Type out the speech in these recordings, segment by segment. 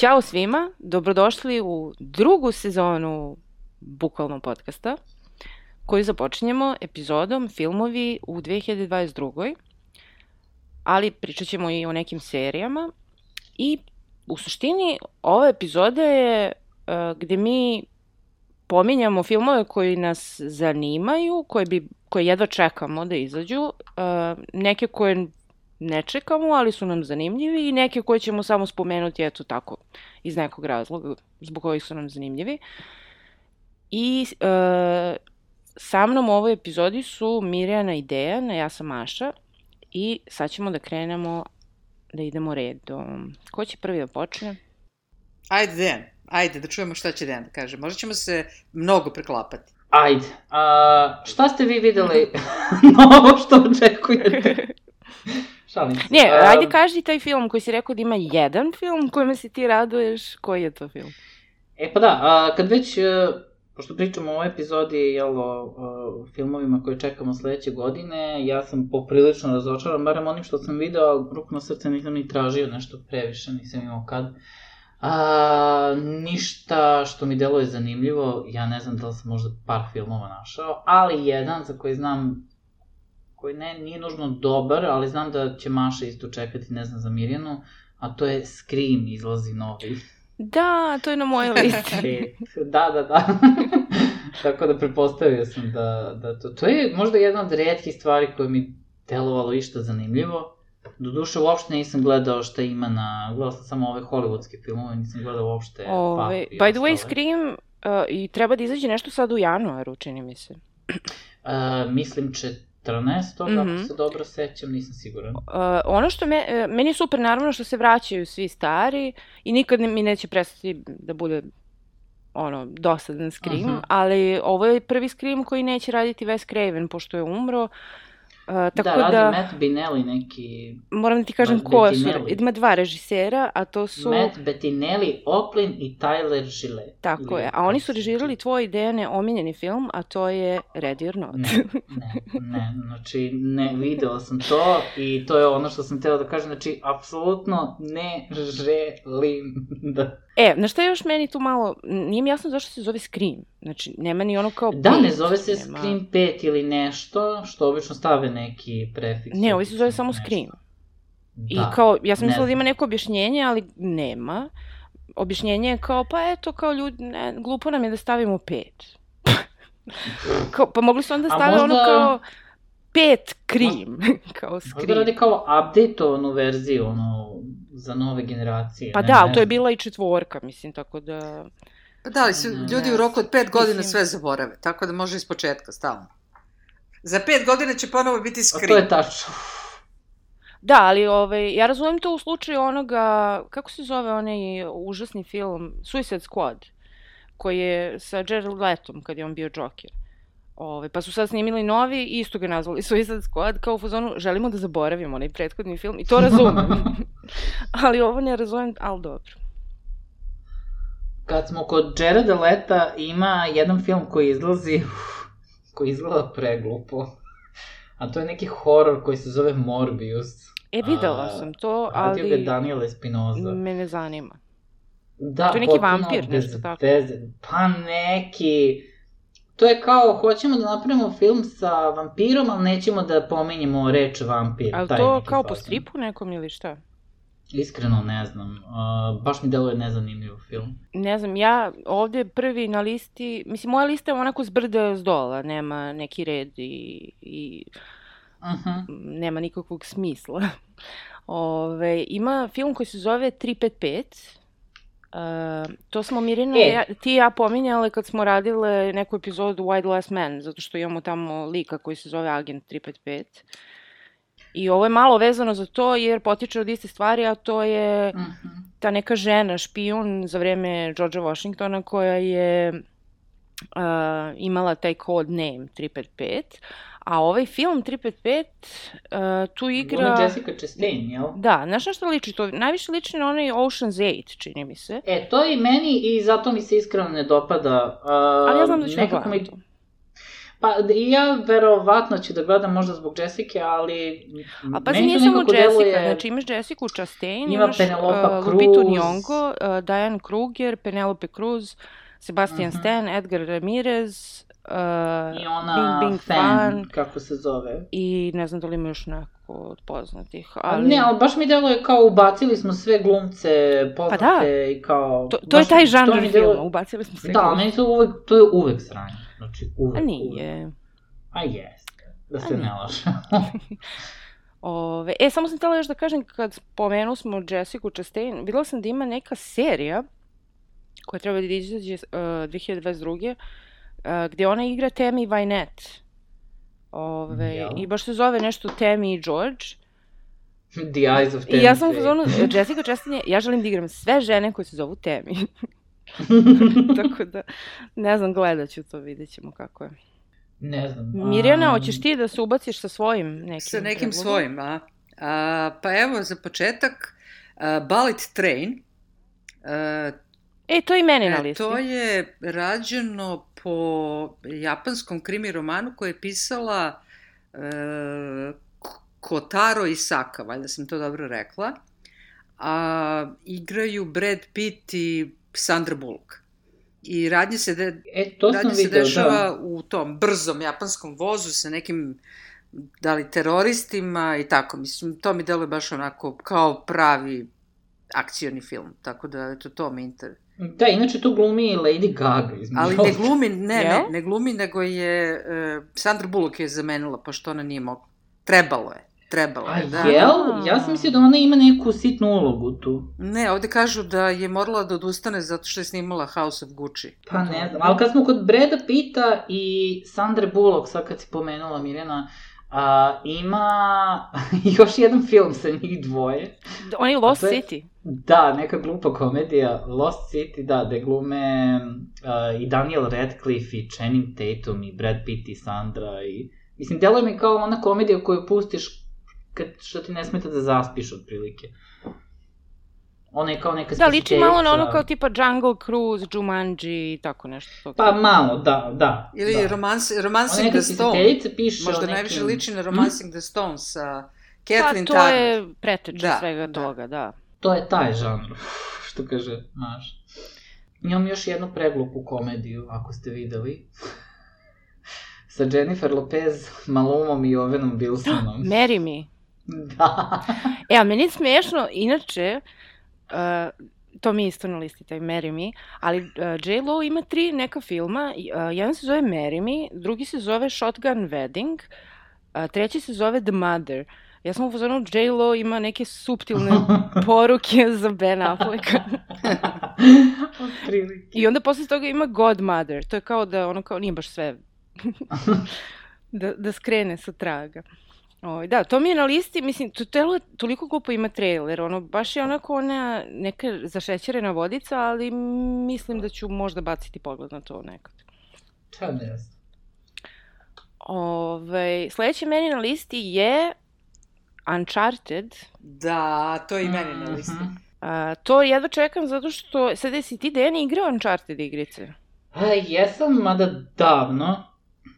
Ćao svima, dobrodošli u drugu sezonu Bukvalno podcasta, koju započinjemo epizodom filmovi u 2022. Ali pričat ćemo i o nekim serijama. I u suštini ova epizoda je uh, gde mi pominjamo filmove koji nas zanimaju, koje, bi, koje jedva čekamo da izađu, uh, neke koje ne čekamo, ali su nam zanimljivi i neke koje ćemo samo spomenuti, eto tako, iz nekog razloga zbog kojih su nam zanimljivi. I e, sa mnom u ovoj epizodi su Mirjana i Dejan, a ja sam Maša i sad ćemo da krenemo da idemo redom. Ko će prvi da počne? Ajde, Dejan, ajde da čujemo šta će Dejan da kaže. Možda ćemo se mnogo preklapati. Ajde, a, šta ste vi videli novo što očekujete? Šalim se. Ne, A, ajde kaži taj film koji si rekao da ima jedan film kojima se ti raduješ. Koji je to film? E pa da, a, kad već, e, pošto pričamo o ovoj epizodi, jel, o, o filmovima koje čekamo sledeće godine, ja sam poprilično razočaran, barem onim što sam video, ali ruku na srce nisam ni tražio nešto previše, nisam imao kad. A, ništa što mi deluje zanimljivo, ja ne znam da li sam možda par filmova našao, ali jedan za koji znam koji ne, nije nužno dobar, ali znam da će Maša isto čekati, ne znam, za Mirjanu, a to je Scream izlazi novi. Da, to je na mojoj listi. Da, da, da. Tako da prepostavio sam da, da to... To je možda jedna od redkih stvari koje mi delovalo išta zanimljivo. Doduše, uopšte nisam gledao šta ima na... Gledao sam samo ove hollywoodske filmove, nisam gledao uopšte Ove, by the way. Scream uh, i treba da izađe nešto sad u januaru, čini mi se. Uh, mislim 14. Mm Mhm. ako se dobro sećam, nisam siguran. Uh, ono što me, uh, meni je super naravno što se vraćaju svi stari i nikad ne, mi neće prestati da bude ono, dosadan Scream, Mhm. ali ovo je prvi Scream koji neće raditi Wes Craven, pošto je umro. Uh, tako da, da, Matt Binelli neki... moram da ti kažem Matt ko su, ima dva režisera, a to su, Matt Bettinelli, Oplin i Tyler Gillette. tako je, a oni su režirali tvoj Dejane omiljeni film, a to je Ready or Not. Ne, ne, ne, znači ne, video sam to i to je ono što sam teo da kažem, znači apsolutno ne želim da... E, na šta još meni tu malo, nije mi jasno zašto se zove Scream. Znači, nema ni ono kao Da, pet, ne zove se nema- Scream 5 ili nešto, što obično stave neki prefiks. Ne, ovo se zove samo nešto. Scream. I Da, kao, ja sam mislila da ima neko objašnjenje, ali nema. Objašnjenje je kao, pa eto, kao ljudi, ne, glupo nam je da stavimo pet. kao, pa mogli su onda A stave ono možda- kao pet krim, kao Možda scream. radi kao updateovanu verziju, ono, za nove generacije. Pa ne, da, ne ali to je bila i četvorka, mislim, tako da... Pa da, ali su Ne, ljudi u roku od pet godina Mislim- sve zaborave, tako da može iz početka, stalno. Za pet godina će ponovo biti A to je tačno. Da, ali ovaj, ja razumem to u slučaju onoga, kako se zove onaj užasni film, Suicide Squad, koji je sa Jared Letom kad je on bio Joker. Ove, pa su sad snimili novi i isto ga nazvali Suicide Squad, kao u fazonu želimo da zaboravimo onaj prethodni film i to razumem. ali ovo ne razumem, ali dobro. Kad smo kod Jareda Leta, ima jedan film koji izlazi, koji izgleda preglupo. A to je neki horor koji se zove Morbius. E, videla A, sam to, Radio ga ali Daniel Espinoza. me ne zanima. Da, To je neki vampir, bez nešto tako. Veze. Pa neki... To je kao, hoćemo da napravimo film sa vampirom, ali nećemo da pominjemo reč vampir. Ali to kao po stripu nekom ili šta? Iskreno ne znam. Uh, baš mi deluje nezanimljiv film. Ne znam, ja ovde prvi na listi, mislim, moja lista je onako zbrda s dola, nema neki red i, i Uh -huh. nema nikakvog smisla. Ove, ima film koji se zove 355. Uh, to smo Mirina, E. e. ja, ti i ja pominjale kad smo radile neku epizodu Wild Last Man, zato što imamo tamo lika koji se zove Agent 355. I ovo je malo vezano za to jer potiče od iste stvari, a to je -huh. ta neka žena, špijun za vreme Georgea Washingtona koja je uh, imala taj code name 355, a ovaj film 355 uh, tu igra... Gluma Jessica Chastain, jel? Da, znaš na što liči to? Najviše liči na onaj Ocean's 8, čini mi se. E, to i meni i zato mi se iskreno ne dopada. Uh, Ali ja znam da ću nekako mi... Pa i ja verovatno ću da gledam možda zbog Jessica, ali A meni nije samo Jessica, deluje- znači imaš Jessica Chastain, Ima imaš Penelope uh, Lupitu Cruz. Nyong'o, uh, Diane Kruger, Penelope Cruz, Sebastian Mhm. Stan, Edgar Ramirez, uh, I ona Bing Bing fan, Fan kako se zove. i ne znam da li ima još neko od poznatih, Ali... Ne, ali baš mi deluje kao ubacili smo sve glumce poznate i kao... Pa to, to je baš- taj to žanr filma, deluje- ubacili smo sve Da, glumce. meni to uvek, to je uvek sranje. Znači, uvek. A Uvek. nije. A jeste. Da A se ne nije. laže. Ove, e, samo sam htjela još da kažem, kad spomenu smo Jessica Chastain, videla sam da ima neka serija koja treba da izađe uh, 2022. Uh, gdje ona igra Tammy Wynette. Ove, Jel? I baš se zove nešto Tammy i George. The Eyes of I ja Tammy sam u fazonu, Jessica Chastain je, ja želim da igram sve žene koje se zovu Tammy. Tako da, ne znam, gledat ću to, vidjet ćemo kako je. Ne znam. Mirjana, hoćeš ti da se ubaciš sa svojim nekim Sa nekim predlogom? svojim, a? a? Pa evo, za početak, a, Bullet Train. A, E, to je i meni na E, listi. To je rađeno po japanskom krimi romanu koje je pisala e, K- Kotaro Isaka, valjda sam to dobro rekla. A igraju Brad Pitt i Sandra Bullock. I radnje se, de, E, to sam radnje se video, dešava da. u tom brzom japanskom vozu sa nekim da li teroristima i tako. Mislim, to mi deluje baš onako kao pravi akcioni film. Tako da, eto, to me interesuje. Da, inače tu glumi Lady Gaga Ali ne glumi, ne, ne, Jel? ne glumi, nego je, uh, Sandra Bullock je zamenila, pošto ona nije mogla. Trebalo je, trebalo A je, da. jel? Ja sam mislio da ona ima neku sitnu ulogu tu. Ne, ovde kažu da je morala da odustane zato što je snimala House of Gucci. Pa ne znam, ali kad smo kod Breda Pita i Sandre Bullock, sad kad si pomenula Mirjana, a, ima još jedan film sa njih dvoje. Oni Lost A je- City. Da, neka glupa komedija, Lost City, da, gde glume uh, i Daniel Radcliffe i Channing Tatum i Brad Pitt i Sandra i... Mislim, deluje mi kao ona komedija koju pustiš kad, što ti ne smeta da zaspiš otprilike. Ona je kao neka Da, liči malo na ono kao tipa Jungle Cruise, Jumanji i tako nešto. tog Pa malo, da, da. Ili da. romans, Ona Romancing the Stone. piše Možda nekim... najviše liči na Romancing the Stone sa Kathleen pa to Turner. je preteče Da, svega da. toga, da. To je taj žanr, što kaže Maš. Imam još jednu preglupu komediju, ako ste videli. Sa Jennifer Lopez, Malumom i Ovenom Wilsonom. Marry me. Da. E, a meni je smiješno, inače, uh, to mi je isto na listi, taj Marry Me, ali uh, J-Lo ima tri neka filma, uh, jedan se zove Marry Me, drugi se zove Shotgun Wedding, a treći se zove The Mother. Ja sam u fazonu, J-Lo ima neke suptilne poruke za Ben Afflecka. Otprilike. I onda posle toga ima Godmother. To je kao da ono kao nije baš sve da, da skrene sa traga. Ovaj, da, to mi je na listi, mislim, to telo je toliko glupo ima trailer, ono, baš je onako ona neka zašećerena vodica, ali mislim da ću možda baciti pogled na to nekad. Šta ne znam. Ove, sledeće meni na listi je Uncharted. Da, to je i meni na listi. Mhm. A, to jedva čekam zato što, sad jesi ti Deni igrao Uncharted igrice? A, jesam, mada davno.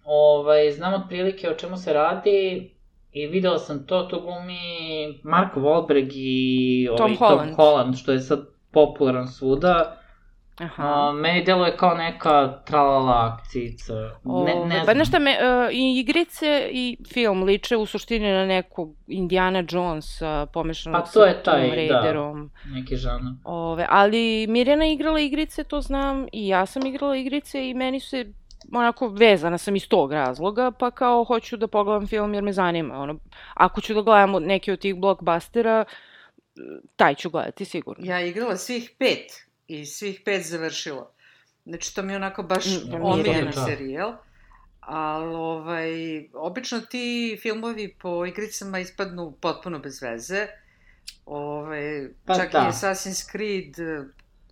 Ovaj, znam otprilike o čemu se radi i video sam to, to glumi Mark Wahlberg i ovaj, Tom Holland. Tom Holland, što je sad popularan svuda. Aha. A, meni deluje kao neka tralala akcijica. Ne, ne Pa znam. znaš šta, me, e, i igrice i film liče u suštini na nekog Indiana Jonesa pomešanog Pa to je taj, Tomb da. Raiderom. Neki žana. Ove, ali Mirjana igrala igrice, to znam, i ja sam igrala igrice i meni se onako vezana sam iz tog razloga, pa kao hoću da pogledam film jer me zanima. Ono, ako ću da gledam neki od tih blockbustera, taj ću gledati sigurno. Ja igrala svih pet i svih pet završila. Znači, to mi je onako baš Mm, omiljen Mirjana. serijal. Ali, ovaj, obično ti filmovi po igricama ispadnu potpuno bez veze. Ove, Pa čak da. i Assassin's Creed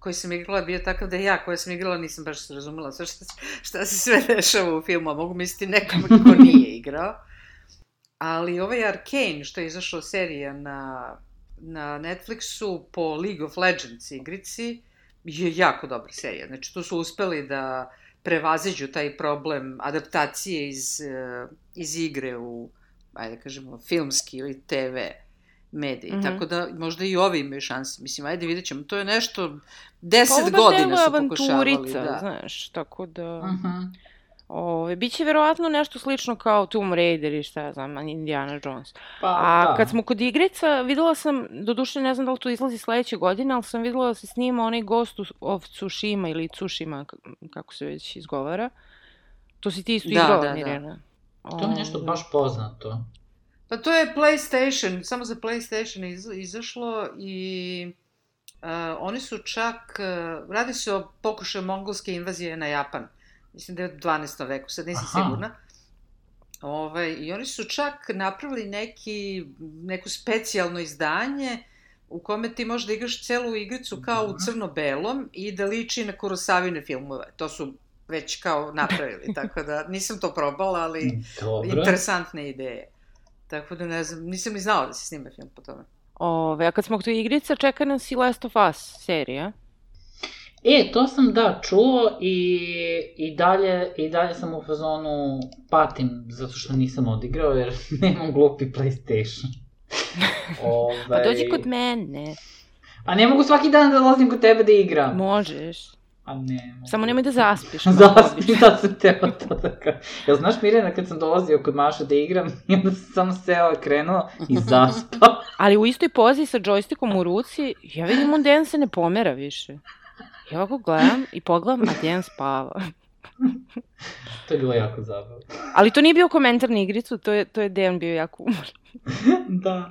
koji sam igrala bio takav da ja koja sam igrala nisam baš razumela sve šta, šta se sve dešava u filmu, a mogu misliti nekome ko nije igrao. Ali ovaj Arcane, što je izašao serija na, na Netflixu po League of Legends igrici, je jako dobra serija. Znači, tu su uspeli da prevaziđu taj problem adaptacije iz, eh, iz igre u, ajde da kažemo, filmski ili TV mediji. Mm. -hmm. Tako da možda i ovi imaju šanse. Mislim, ajde vidjet ćemo. To je nešto, deset Pa godina su pokušavali. avanturica, Da. znaš, tako da... Mhm. Ove, biće verovatno nešto slično kao Tomb Raider i šta ja znam, Indiana Jones. Pa, A da. kad smo kod igrica, videla sam, doduše ne znam da li to izlazi sledeće godine, ali sam videla da se snima onaj Ghost of Tsushima ili Tsushima, kako se već izgovara. To si ti isto Da, igrala, da, da. Mirjana. To mi je nešto baš poznato. Pa to je PlayStation, samo za PlayStation iz, izašlo i uh, oni su čak, uh, radi se o pokušaju mongolske invazije na Japan. Mislim da je u 12. veku, sad nisam Aha. sigurna. Ovaj, I oni su čak napravili neki, neko specijalno izdanje u kome ti možeš da igraš celu igricu kao u Dobro. crno-belom i da liči na Kurosavine filmove. To su već kao napravili, tako da nisam to probala, ali Dobro. interesantne ideje. Tako da ne znam, nisam ni znala da se snima film po tome. Ove, a kad smo kod igrica, čeka nas i Last of Us serija. E, to sam da čuo i, i, dalje, i dalje sam u fazonu patim zato što nisam odigrao jer nemam glupi PlayStation. Ove... Pa dođi kod mene, A ne mogu svaki dan da dolazim kod tebe da igram. možeš. A ne. Samo nemoj da zaspiš. Zaspim, da sam teo to da kažem. Jel znaš Mirjana kad sam dolazio kod Maše da igram i onda sam samo seo i krenuo i zaspao. Ali u istoj pozi sa džojstikom u ruci, ja vidim on Dejan se ne pomera više. Ja ovako gledam i pogledam, a Dejan spava. to je bilo jako zabavno. Ali to nije bio komentar na igricu, to je, to je Dejan bio jako umor. da.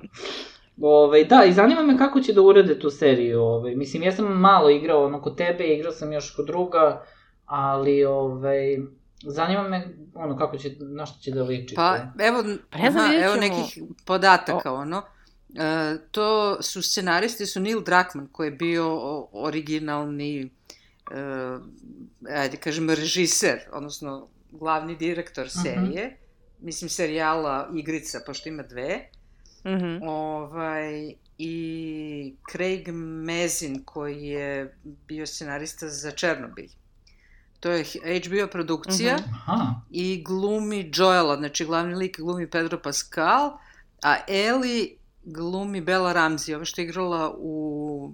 Ove, da, i zanima me kako će da urade tu seriju. Ove. Mislim, ja sam malo igrao ono kod tebe, igrao sam još kod druga, ali ove, zanima me ono kako će, na što će da liči. Pa, to. evo, Pa ne znam, aha, evo nekih podataka, ono. E, to su scenaristi, su Neil Druckmann, koji je bio o- originalni, e, ajde kažem, režiser, odnosno glavni direktor Mhm. serije, mislim serijala Igrica, pošto ima dve, Mhm. ovaj, i Craig Mazin, koji je bio scenarista za Černobilj. To je HBO produkcija. Mhm. Aha, i glumi Joela, znači glavni lik glumi Pedro Pascal, a Ellie glumi Bella Ramsey, ova što je igrala u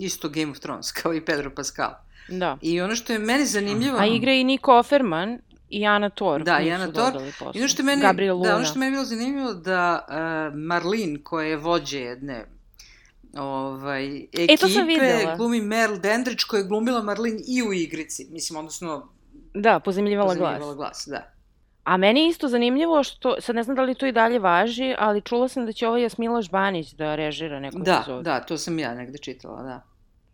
isto Game of Thrones, kao i Pedro Pascal. Da. I ono što je meni zanimljivo... A igra i Nico Offerman i Ana Thor. Da, i Ana posle. I ono što je meni, Gabriel Luna. da, ono što je meni bilo zanimljivo da uh, Marlene, koja je vođe jedne ovaj, ekipe, E, to sam videla. glumi Merle Dendrić, koja je glumila Marlene i u igrici. Mislim, odnosno, Da, pozemljivala glas. pozemljivala glas. Da. A meni je isto zanimljivo što, sad ne znam da li to i dalje važi, ali čula sam da će ovaj Jasmila Žbanić da režira neku Da, epizodu. da, to sam ja negde čitala, da.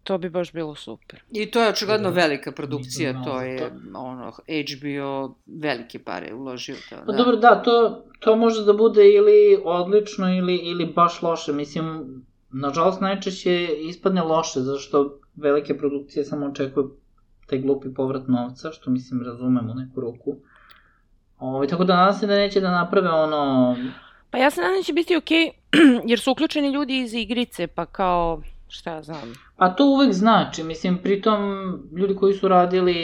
To bi baš bilo super. I to je očigledno Da. velika produkcija, znao to je to. ono, HBO velike pare uložio to. Pa da. dobro, da, to, to može da bude ili odlično ili, ili baš loše. Mislim, nažalost najčešće ispadne loše, zato što velike produkcije samo očekuju taj glupi povrat novca, što mislim razumem u neku ruku. Ovaj, tako da nadam se da neće da naprave ono... Pa ja se nadam da će biti okej, jer su uključeni ljudi iz igrice, pa kao, šta znam. A to uvek znači, mislim, pritom ljudi koji su radili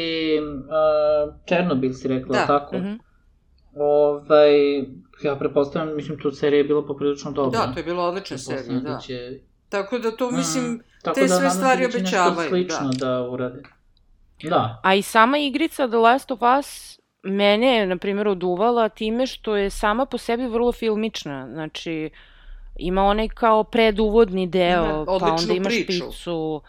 uh, Černobil, si rekla, Da, tako? Mhm. Ovaj, ja prepostavljam, mislim, tu serija je bila poprilično dobra. Da, to je bila odlična serija, Pretpostavljam da. Će... Tako da to, mislim, Mm, tako te da sve stvari da obećavaju, Nešto slično da. da. urade. Da. A i sama igrica The Last of Us mene je, na primjer, oduvala time što je sama po sebi vrlo filmična. Znači, ima onaj kao preduvodni deo, Ima pa onda imaš priču. špicu.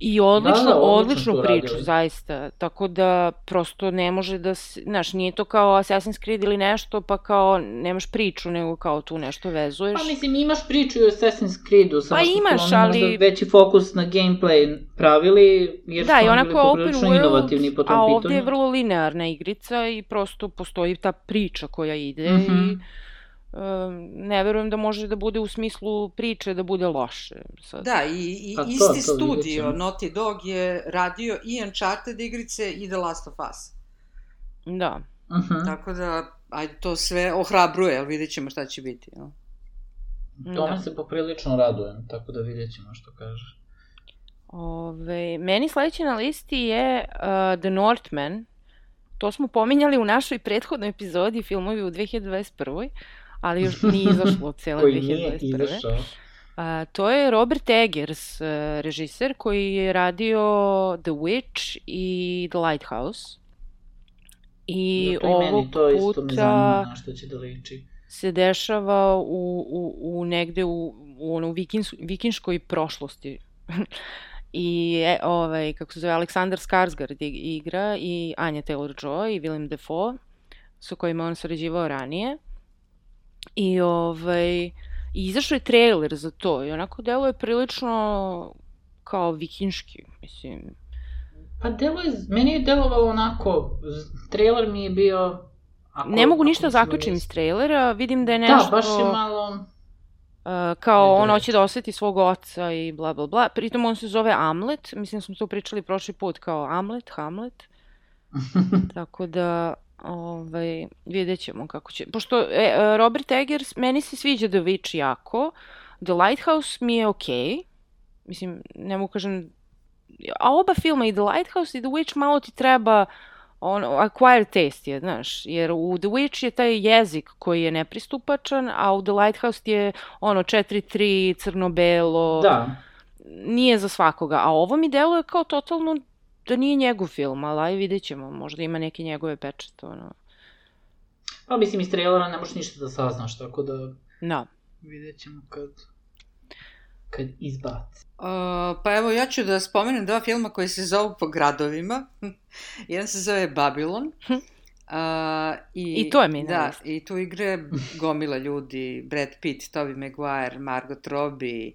I odlično, Da, da, odlično odličnu priču, radili. zaista. Tako da, prosto ne može da se, znaš, nije to kao Assassin's Creed ili nešto, pa kao nemaš priču, nego kao tu nešto vezuješ. Pa mislim, imaš priču i o Assassin's Creedu, samo Pa što imaš, su ali- možda veći fokus na gameplay pravili, jer Da, su i oni bili poprilično world, inovativni po tom a pitanju. ovde je vrlo linearna igrica i prosto postoji ta priča koja ide Mhm. i ne verujem da može da bude u smislu priče da bude loše. Sad. Da, i, i to, isti to studio vidjet ćemo. Naughty Dog je radio i Uncharted igrice i The Last of Us. Da. Uh -huh. Tako da, ajde, to sve ohrabruje, ali vidjet ćemo šta će biti. No? Tome da. se poprilično radujem, tako da vidjet ćemo što kaže. Ove, meni sledeći na listi je uh, The Northman. To smo pominjali u našoj prethodnoj epizodi filmovi u 2021. Ali još nije izašlo cijela Koji nije 2021. izašao. A, to je Robert Eggers, uh, režiser koji je radio The Witch i The Lighthouse. I Zato i ovog meni to isto me zanima puta što će da liči. se dešava u, u, u negde u, u ono vikins, vikinškoj prošlosti. I e, ovaj, kako se zove, Aleksandar Skarsgård ig- igra i Anja Taylor-Joy i Willem Dafoe, sa kojima on sarađivao ranije. I ovaj, i izašao je trailer za to i onako deluje prilično kao vikinški, mislim. Pa delo je, meni je delovalo onako, trailer mi je bio... Ako, Ne mogu ništa zaključim iz trailera, vidim da je nešto... Da, baš je malo... Uh, kao on hoće da oseti svog oca i bla bla bla. Pritom on se zove Amlet, mislim da smo to pričali prošli put kao Amlet, Hamlet. Tako da, ovaj, vidjet ćemo kako će. Pošto e, e, Robert Eggers, meni se sviđa The Witch jako, The Lighthouse mi je okej. Okay. Mislim, ne mogu kažem... A oba filma, i The Lighthouse i The Witch, malo ti treba on, acquired taste je, znaš, jer u The Witch je taj jezik koji je nepristupačan, a u The Lighthouse je ono 4-3, crno-belo, da, nije za svakoga, a ovo mi deluje kao totalno da nije njegov film, ali aj vidjet ćemo, možda ima neke njegove pečete, ono, pa mislim iz trailera ne možeš ništa da saznaš, tako da da. vidjet ćemo kad, kad izbaci. Uh, pa evo, ja ću da spomenem dva filma koji se zovu po gradovima. Jedan se zove Babylon. Uh, i, I to je mi Da, i tu igre gomila ljudi, Brad Pitt, Tobey Maguire, Margot Robbie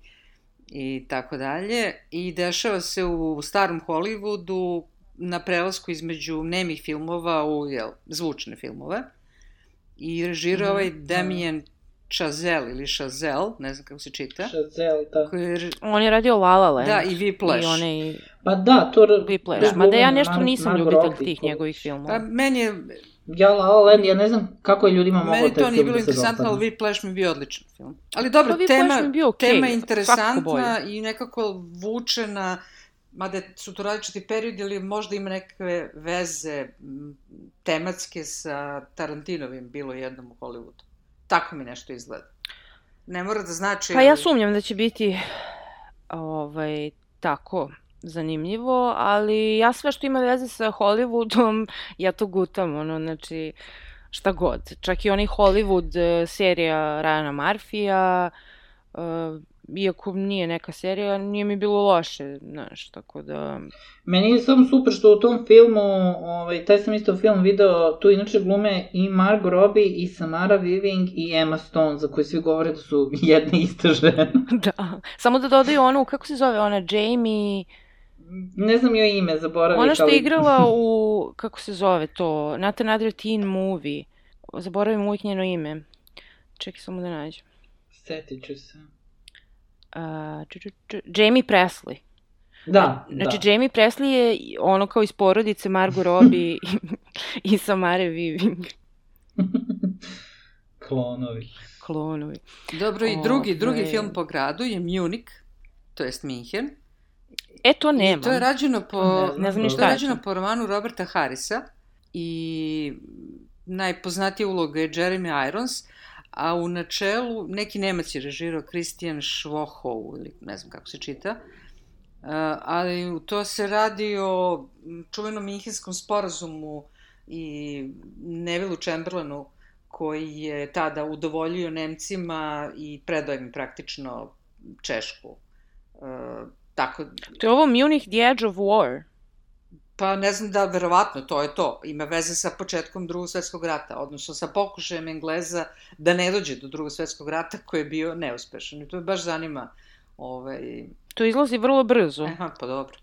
i tako dalje. I dešava se u starom Hollywoodu na prelasku između nemih filmova u jel, zvučne filmove. I režira Mhm, ovaj da. Damien Chazelle ili Chazelle, ne znam kako se čita. Chazelle, da. Koji je, On je radio La La Land. da, i Whiplash. I onaj Pa da, to... Whiplash. baš Mada ja glumi nešto nisam ljubitelj tih njegovih Pa filmova. meni je, Ja La La Land, ja ne znam kako je ljudima moglo meni taj to nije film bilo da se interesantno, ali. Whiplash mi je bio odličan film. Ali dobro, Pa tema, mi bio okej, tema je interesantna i nekako vučena, mada su to različiti periodi, ali možda ima neke veze tematske sa Tarantinovim bilo jednom u Hollywoodu. Tako mi nešto izgleda. Ne mora da znači... Pa ja sumnjam da će biti ovaj, tako zanimljivo, ali ja sve što ima veze sa Hollywoodom, ja to gutam, ono, znači, šta god. Čak i onaj Hollywood eh, serija Ryana Murphy-a, eh, iako nije neka serija, nije mi bilo loše, znaš, tako da... Meni je samo super što u tom filmu, ovaj, taj sam isto film video, tu inače glume i Margot Robbie, i Samara Weaving, i Emma Stone, za koje svi govore da su jedna ista žena. da. Samo da dodaju onu, kako se zove, ona Jamie... Ne znam joj ime, zaboravih, Ona što ali... je igrala u, kako se zove to, Not Another Teen Movie. Zaboravim uvijek njeno ime. Čekaj samo da nađem. Setit ću se. Uh, ču, ču, ču, Jamie Presley. Da, Znači, da. Jamie Presley je ono kao iz porodice Margot Robbie i, i Samare Weaving. Klonovi. Klonovi. Dobro, i drugi, drugi film po gradu je Munich, to jest Minhen. E, to nema. to je rađeno po, Ne Ne znam to je rađeno po romanu Roberta Harrisa i najpoznatija uloga je Jeremy Irons, a u načelu neki Nemac je režirao Christian Schwohow, ili ne znam kako se čita, Uh, ali to se radi o čuvenom Minhenskom sporazumu i Nevilu Chamberlainu koji je tada udovoljio Nemcima i predao im praktično Češku. Tako, To je ovo Munich The Edge of War. Pa ne znam da, verovatno, to je to. Ima veze sa početkom drugog svetskog rata, odnosno sa pokušajem Engleza da ne dođe do drugog svetskog rata koji je bio neuspešan. I to me baš zanima. Ovaj... To izlazi vrlo brzo. Aha, pa dobro.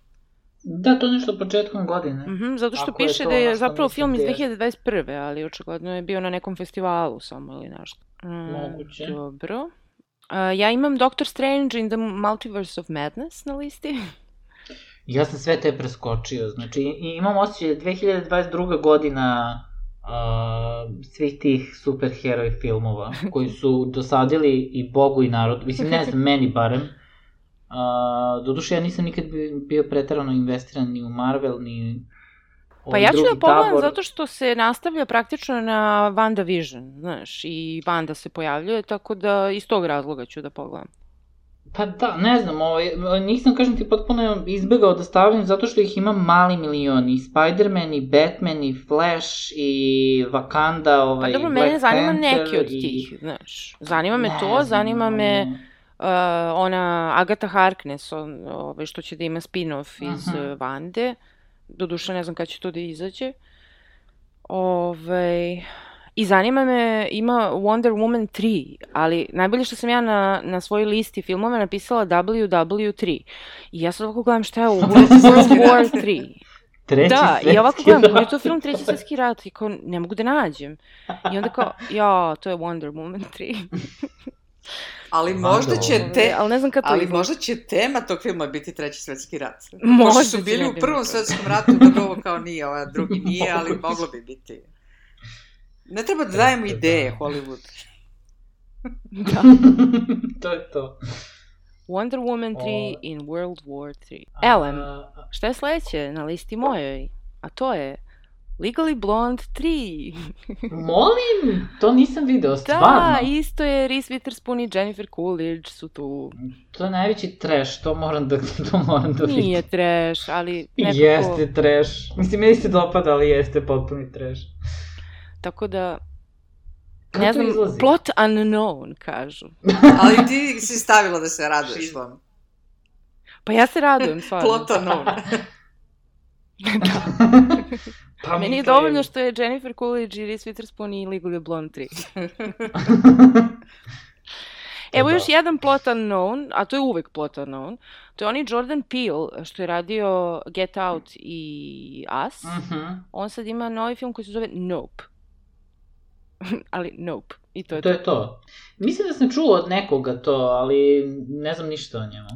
Da, to nešto početkom godine. Mm -hmm, zato što Ako je piše to da je zapravo film iz da je. 2021. ali očigledno je bio na nekom festivalu samo ili nešto. Mm, Moguće. Dobro. Uh, ja imam Doctor Strange in the Multiverse of Madness na listi. Ja sam sve te preskočio, znači imam osjećaj da je 2022. godina uh, svih tih superheroj filmova koji su dosadili i Bogu i narodu, mislim ne znam, meni barem. Uh, doduše ja nisam nikad bi- bio pretarano investiran ni u Marvel, ni Pa ja ću da pogledam tabor. zato što se nastavlja praktično na WandaVision, znaš, i Wanda se pojavljuje, tako da iz tog razloga ću da pogledam. Pa da, ne znam, ovaj, nisam, kažem ti, potpuno izbegao da stavim zato što ih ima mali milion, i Spider-Man, i Batman, i Flash, i Wakanda, Pa ovaj, dobro, Black mene zanima Panther, neki od i... tih, znaš. Zanima me Ne to, znam, zanima me uh, ona Agatha Harkness, on, ovaj, što će da ima spin-off iz uh, Vande. Doduše ne znam kad će to da izađe. Ovaj, I zanima me, ima Wonder Woman 3, ali najbolje što sam ja na, na svojoj listi filmova napisala WW3. I ja sad ovako gledam šta je u World, War 3. Treći Da, i ovako gledam, koji je to film Treći svetski rat i kao ne mogu da nađem. I onda kao, ja, to je Wonder Woman 3. Ali možda će te... ali ne znam kad to Ali izgleda. možda će tema tog filma biti Treći svetski rat. Možda Pošto su bili u prvom svetskom ratu, da ovo kao nije, ovaj drugi nije, ali moglo bi biti. Ne treba da dajemo Jeste, ideje da. Hollywood. Da. to je to. Wonder Woman 3 O- in World War 3. Elem, A, šta je sledeće na listi mojoj? A to je Legally Blonde 3. molim, to nisam video, stvarno. da, isto je Reese Witherspoon i Jennifer Coolidge su tu. To je najveći trash, to moram da, to moram da vidim. Nije trash, ali nekako... Jeste trash. Mislim, meni se dopada, ali jeste potpuni trash. Tako da, Kako ne znam, izlazi? plot unknown, kažu. Ali ti si stavila da se raduješ tom. Pa ja se radujem, stvarno. Plot unknown. pa Meni je dovoljno što je Jennifer Coolidge i Reese Witherspoon i Legally Blonde 3. Evo Da. još jedan plot unknown, a to je uvek plot unknown. To je onaj Jordan Peele što je radio Get Out i Us. Mhm. On sad ima novi film koji se zove Nope. Ali Nope. I to je To to. je to. Mislim da sam čuo od nekoga to, ali ne znam ništa o njemu.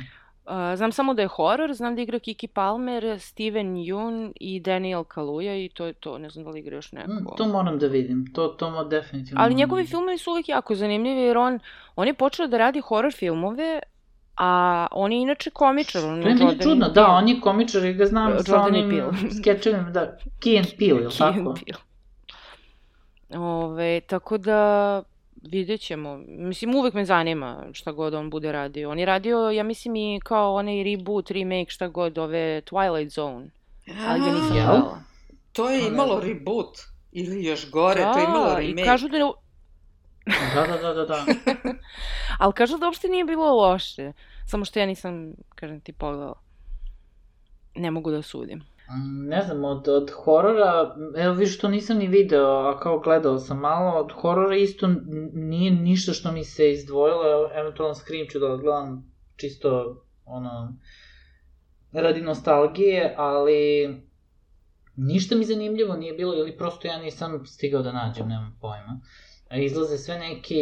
Uh, znam samo da je horor, znam da igra Kiki Palmer, Steven Yeun i Daniel Kaluuya i to je to. Ne znam da li igra još neko. Mm, to moram da vidim. To, to mo definitivno... Ali njegovi da filmovi su uvijek jako zanimljivi jer on, on je počeo da radi horror filmove, a on je inače komičar. On To je meni čudno, da, on je komičar i ga znam sa Jordan i onim Peele. skečevima, da, Key and Peele, ili tako? Ove, tako da vidjet ćemo. Mislim, uvek me zanima šta god on bude radio. On je radio, ja mislim, i kao onaj reboot, remake, šta god, ove Twilight Zone. Ali ga nisam gledala. To je imalo reboot. Ili još gore, to je imalo Da, i remake. kažu da je, Da, da, da, da, da. ali kažu da uopšte nije bilo loše. Samo što ja nisam, kažem ti, pogledala. Ne mogu da sudim. Mm, Ne znam, od, od horora, evo viš to nisam ni video, a kao gledao sam malo, od horora isto nije ništa što mi se izdvojilo, eventualno Scream ću da gledam čisto, ono, radi nostalgije, ali ništa mi zanimljivo nije bilo, ili prosto ja nisam stigao da nađem, nemam pojma. Izlaze sve neki,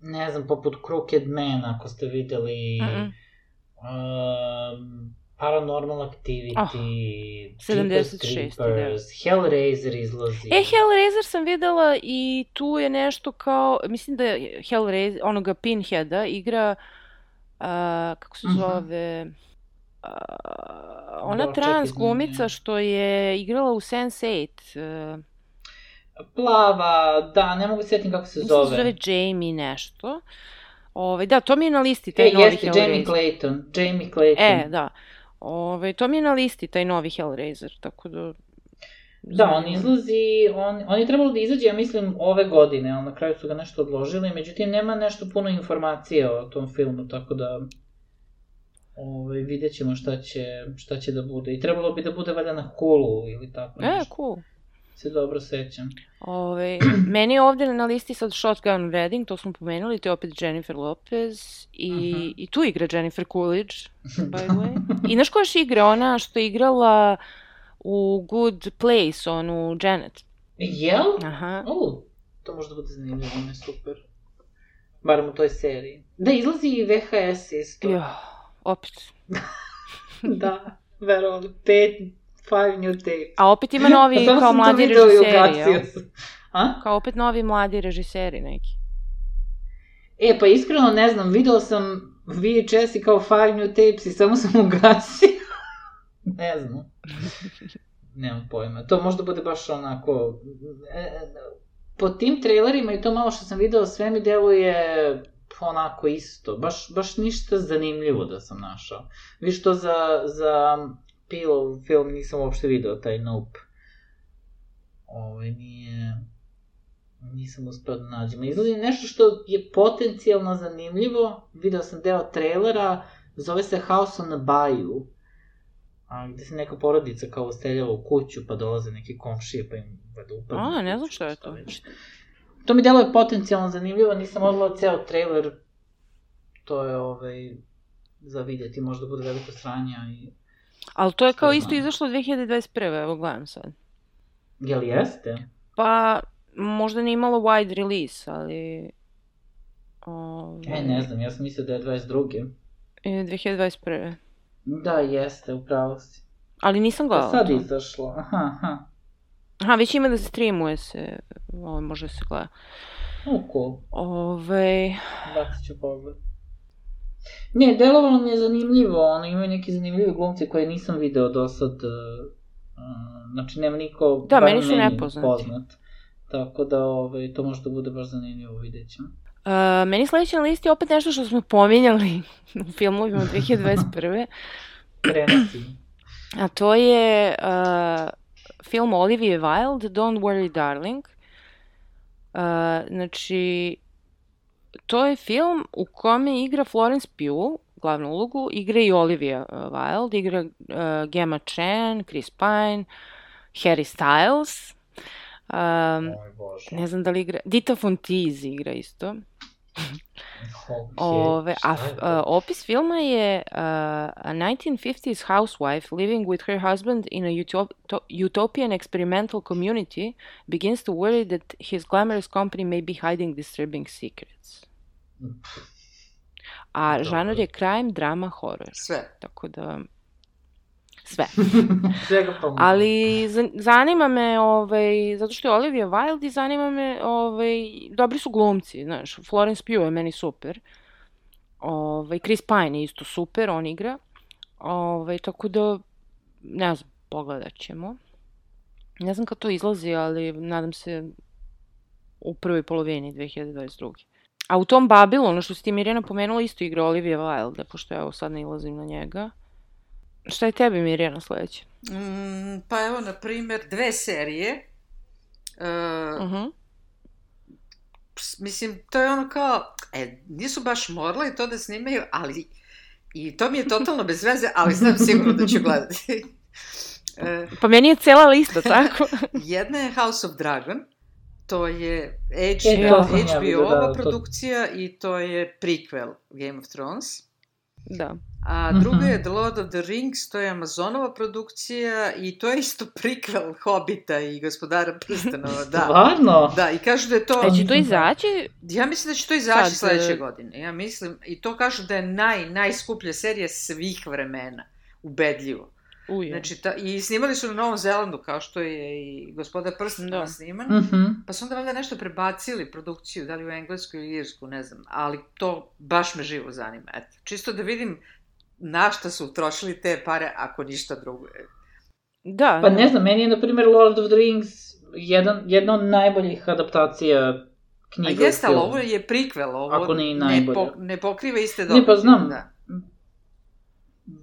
ne znam, poput Crooked Man, ako ste videli, Mm-mm. um, Paranormal Activity, Oh, Jeepers 76, Creepers, Hellraiser izlazi. E, Hellraiser sam videla i tu je nešto kao, mislim da je Hellraiser, onoga Pinheada igra, uh, kako se Mhm. zove, uh, ona Da, čekaj, trans znam glumica što je igrala u Sense8, uh, Plava, da, ne mogu se sjetim kako se mislim da zove. se zove Jamie nešto. Ove, da, to mi je na listi, E, taj novi jeste, Jamie Hellraiser. Clayton, Jamie Clayton. E, da. Ove, to mi je na listi, taj novi Hellraiser, tako da... Da, on izlazi, on, on je trebalo da izađe, ja mislim, ove godine, ali na kraju su ga nešto odložili, međutim, nema nešto puno informacije o tom filmu, tako da ovaj, vidjet ćemo šta će, šta će da bude. I trebalo bi da bude valjda na Hulu ili tako E, nešto. cool. Se dobro sećam. Ove, meni je ovde na listi sad Shotgun Wedding, to smo pomenuli, to je opet Jennifer Lopez i, uh Mhm. -huh. i tu igra Jennifer Coolidge, by the way. I znaš koja još igra? Ona što je igrala u Good Place, onu Janet. Jel? Aha. O, to možda bude zanimljivo, je super. Barem u toj seriji. Da, izlazi i VHS isto. Jo, opet. da, verovali. Pet, five new tapes. A opet ima novi Samo kao mladi režiseri. A? Kao opet novi mladi režiseri neki. E, pa iskreno ne znam, video sam VHS i kao five new tapes i samo sam ugasio. ne znam. Nemam pojma. To možda bude baš onako... e, Po tim trailerima i to malo što sam video, sve mi deluje onako isto. Baš, baš ništa zanimljivo da sam našao. Viš to za, za Pillow film nisam uopšte video, taj Nope. Ovo nije... Nisam uspeo da nađem. Izgleda nešto što je potencijalno zanimljivo. Video sam deo trailera, zove se House on the Bayou. A, gde se neka porodica kao usteljava u kuću, pa dolaze neki komšije, pa im vada upadnu. A, ne znam šta je to. već. To mi deluje potencijalno zanimljivo, nisam odgledala ceo trailer. To je ovaj, za vidjeti, možda bude veliko sranja i... Ali to je kao isto izašlo 2021. Evo gledam sad. Jel jeste? Pa, možda nije imalo wide release, ali... Ove, E, ne znam, ja sam mislio da je 22. e, 2021. Da, jeste, upravo si. Ali nisam Pa gledala sad to. izašlo, aha, aha. Aha, već ima da se streamuje se, ovo može da se gleda. O, cool. Ove, Bacit ću pogled. Ne, delovalo mi je zanimljivo, ono, imaju neki zanimljivi glumci koje nisam video do sad, uh, uh, znači nema niko, Da, meni su nepoznati. poznat. Tako da, ovaj, to možda bude baš zanimljivo, vidjet ćemo. Uh, meni sledeće na listi je opet nešto što smo pominjali u filmovima 2021. Krenati. A to je uh, film Olivia Wilde, Don't Worry Darling. Uh, znači, to je film u kome igra Florence Pugh, glavnu ulogu, igra i Olivia uh, Wilde, igra uh, Gemma Chan, Chris Pine, Harry Styles. Um, ne znam da li igra... Dita Fontiz igra isto. Okay. Ove, a a, opis filma je uh, a 1950s housewife living with her husband in a utop- to- utopian experimental community begins to worry that his glamorous company may be hiding disturbing secrets. A žanr je crime, drama, horror. Sve. Tako da sve. Ali za- zanima me, ovaj, zato što je Olivia Wilde i zanima me, ovaj, dobri su glumci, znaš, Florence Pugh je meni super. Ovaj, Chris Pine je isto super, on igra. Ovaj, tako da, ne znam, pogledat ćemo. Ne znam kad to izlazi, ali nadam se u prvoj polovini 2022. A u tom Babylonu, što si ti Mirjana pomenula, isto igra Olivia Wilde, pošto evo sad ne ilazim na njega. Šta je tebi Mirjana sledeće? Mm, pa evo, na primer, dve serije. Uh, Uh -huh. mislim, to je ono kao, e, nisu baš morali to da snimaju, ali, i to mi je totalno bez veze, ali znam sigurno da ću gledati. E, Pa meni je cela lista, tako? jedna je House of Dragon, to je E, HBO, to ja vidio, HBO-ova da, to- produkcija i to je prequel Game of Thrones. da. A Mhm. druga je The Lord of the Rings, to je Amazonova produkcija i to je isto prequel Hobita i Gospodara prstenova, da. Stvarno? Da, i kažu da je to... E, će to izaći? Ja mislim da će to izaći Sad, sledeće e, godine. Ja mislim, i to kažu da je naj, najskuplja serija svih vremena. Ubedljivo. Uje. Znači, ta, i snimali su na Novom Zelandu, kao što je i Gospodar prstenova Da. sniman. Mhm. Pa su onda valjda nešto prebacili produkciju, da li u Englesku ili Irsku, ne znam. Ali to baš me živo zanima. Eto, čisto da vidim na šta su utrošili te pare, ako ništa drugo. Da. Pa da. ne znam, meni je, na primjer, Lord of the Rings jedan, jedna od najboljih adaptacija A knjiga jeste, u ali ovo je prikvel, ovo Ako ne i ne, po, ne pokriva iste Ne, događaje. pa znam. Da.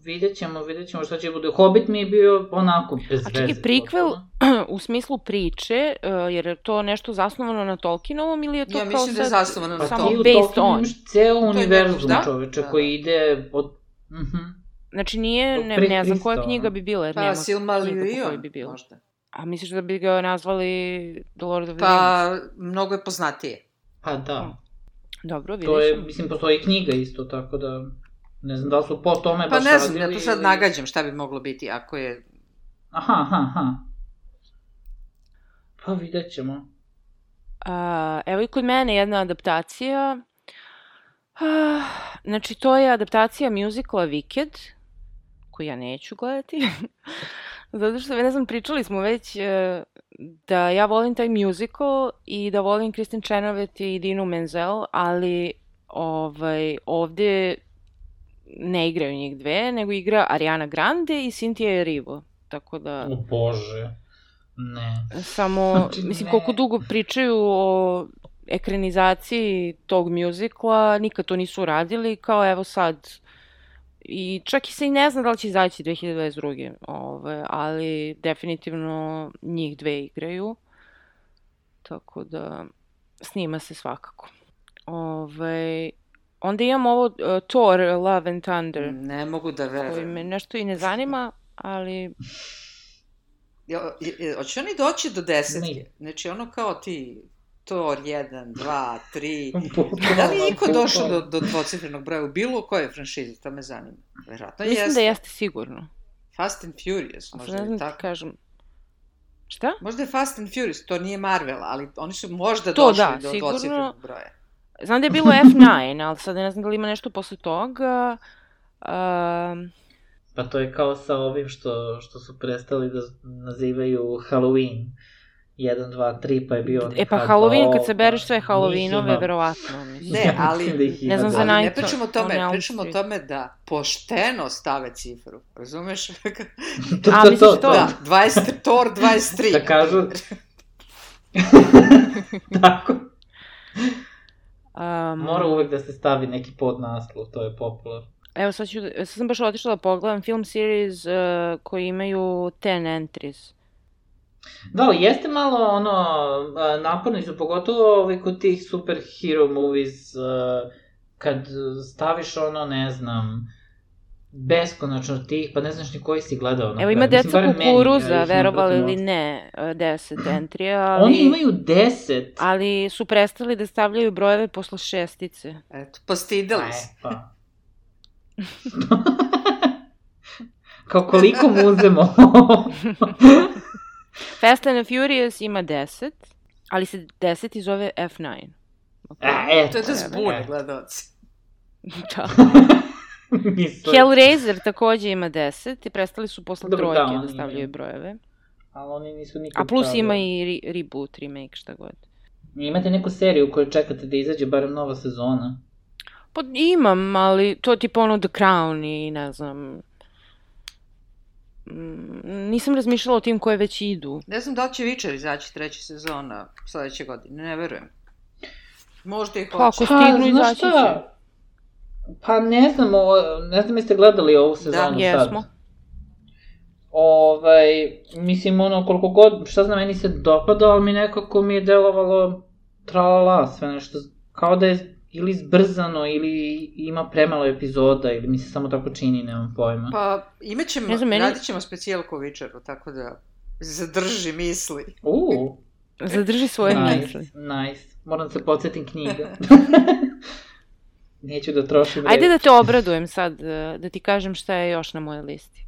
Vidjet ćemo, vidjet ćemo šta će bude. Hobbit mi je bio onako bez A veze. čekaj, prequel potpuno. u smislu priče, uh, jer je to nešto zasnovano na Tolkienovom ili je to Ja kao mislim da je sad... zasnovano na Pa samo ti u based Tolkienu imaš ceo univerzum da? čoveče Da, koji ide od... Mhm. Znači nije, ne, ne znam koja knjiga bi bila, jer Pa nema Silmarillion, bi bila. možda. A misliš da bi ga nazvali The Lord of the Pa, Rings? mnogo je poznatije. Pa da. Dobro, vidiš. To je, mislim, postoji knjiga isto, tako da... Ne znam da li su po tome Pa baš ne znam, ja to sad ili- nagađam šta bi moglo biti ako je... Aha, aha, aha. Pa vidjet ćemo. A, evo i kod mene jedna adaptacija. Ah, znači, to je adaptacija muzikala Wicked, koju ja neću gledati. Zato što, ne znam, pričali smo već e, da ja volim taj musical i da volim Kristen Chenoweth i Dinu Menzel, ali ovaj, ovde ne igraju njih dve, nego igra Ariana Grande i Cynthia Erivo. Tako da... O bože. Ne. Samo, Znači, mislim, ne. koliko dugo pričaju o ekranizaciji tog mjuzikla, nikad to nisu radili, kao evo sad. I čak i se i ne zna da li će izaći 2022. Ove, ali definitivno njih dve igraju. Tako da snima se svakako. Ove, onda imam ovo uh, Thor, Love and Thunder, Ne mogu da koji verujem. me nešto i ne zanima, ali je- Hoće oni doći do desetke? Nije. Znači ono kao ti, Thor 1, 2, 3... Bukvalno, Da li je niko došao do, do dvocifrenog broja u bilo kojoj franšizi? To me zanima. Verovatno mislim jeste. da jeste sigurno. Fast and Furious, Možda ne je ti tako. kažem. Šta? Možda je Fast and Furious, to nije Marvel, ali oni su možda To došli da, do sigurno. dvocifrenog broja. Znam da je bilo F9, ali sad ne znam da li ima nešto posle toga. Um, Pa to je kao sa ovim što, što su prestali da nazivaju Halloween. 1, 2, 3, pa je bio... e pa Halloween, kad se bereš sve Halloweenove, ima- verovatno. Mislim. Ne, ali- da Ne znam za dosta. Ali ne pričamo o tome, Elm pričamo o tome da pošteno stave cifru. Razumeš? To, A, to, misliš to, to? da, 20, Thor 23. Da kažu... Tako. Um, Mora uvek da se stavi neki podnaslov, to je popularno. Evo sad, ću, sad sam baš otišla da pogledam film series uh, koji imaju 10 entries. Da, jeste malo ono, a, naporni su, pogotovo ovaj, kod tih superhero movies, a, kad staviš ono, ne znam, beskonačno tih, pa ne znaš ni koji si gledao. na Evo ima. Mislim, deca meni, ja kukuruza, ne verovali ili ne, uh, 10 entrija, ali... Oni imaju deset. Ali su prestali da stavljaju brojeve posle šestice. Eto, postidali E, se. pa. Kao koliko mu uzemo? Fast and Furious ima 10, ali se 10 zove F9. e, eto. To je da zbune e. gledalci. Da. Mislim. Hellraiser takođe ima 10 i prestali su posle Dobro, da, trojke da, oni stavljaju imaju. brojeve. Ali oni nisu nikad A plus stavili. ima i re reboot, remake, šta god. Imate neku seriju koju čekate da izađe barem nova sezona? Pa imam, ali to je tipa ono The Crown i ne znam... Mm, Nisam razmišljala o tim koje već idu. Ne znam da li će Witcher izaći treća sezona sledeće godine, ne verujem. Možda i Pa, hoće. ako stignu, izaći će. Pa ne znam, o, ne znam jeste gledali ovu sezonu sad. Jesmo. Ovaj, mislim, ono, koliko god, šta znam, meni se dopada, ali mi nekako mi je delovalo tralala, sve nešto, kao da je ili zbrzano, ili ima premalo epizoda, ili mi se samo tako čini, nemam pojma. Pa, imat ćemo, Ne znam, meni- radit ćemo specijalku Witcheru, tako da zadrži misli. Uuu, Zadrži svoje nice, misli. nice. Moram da se podsjetim knjiga. Neću da trošim vreme. Ajde da te obradujem sad, eh, da ti kažem šta je još na mojoj listi.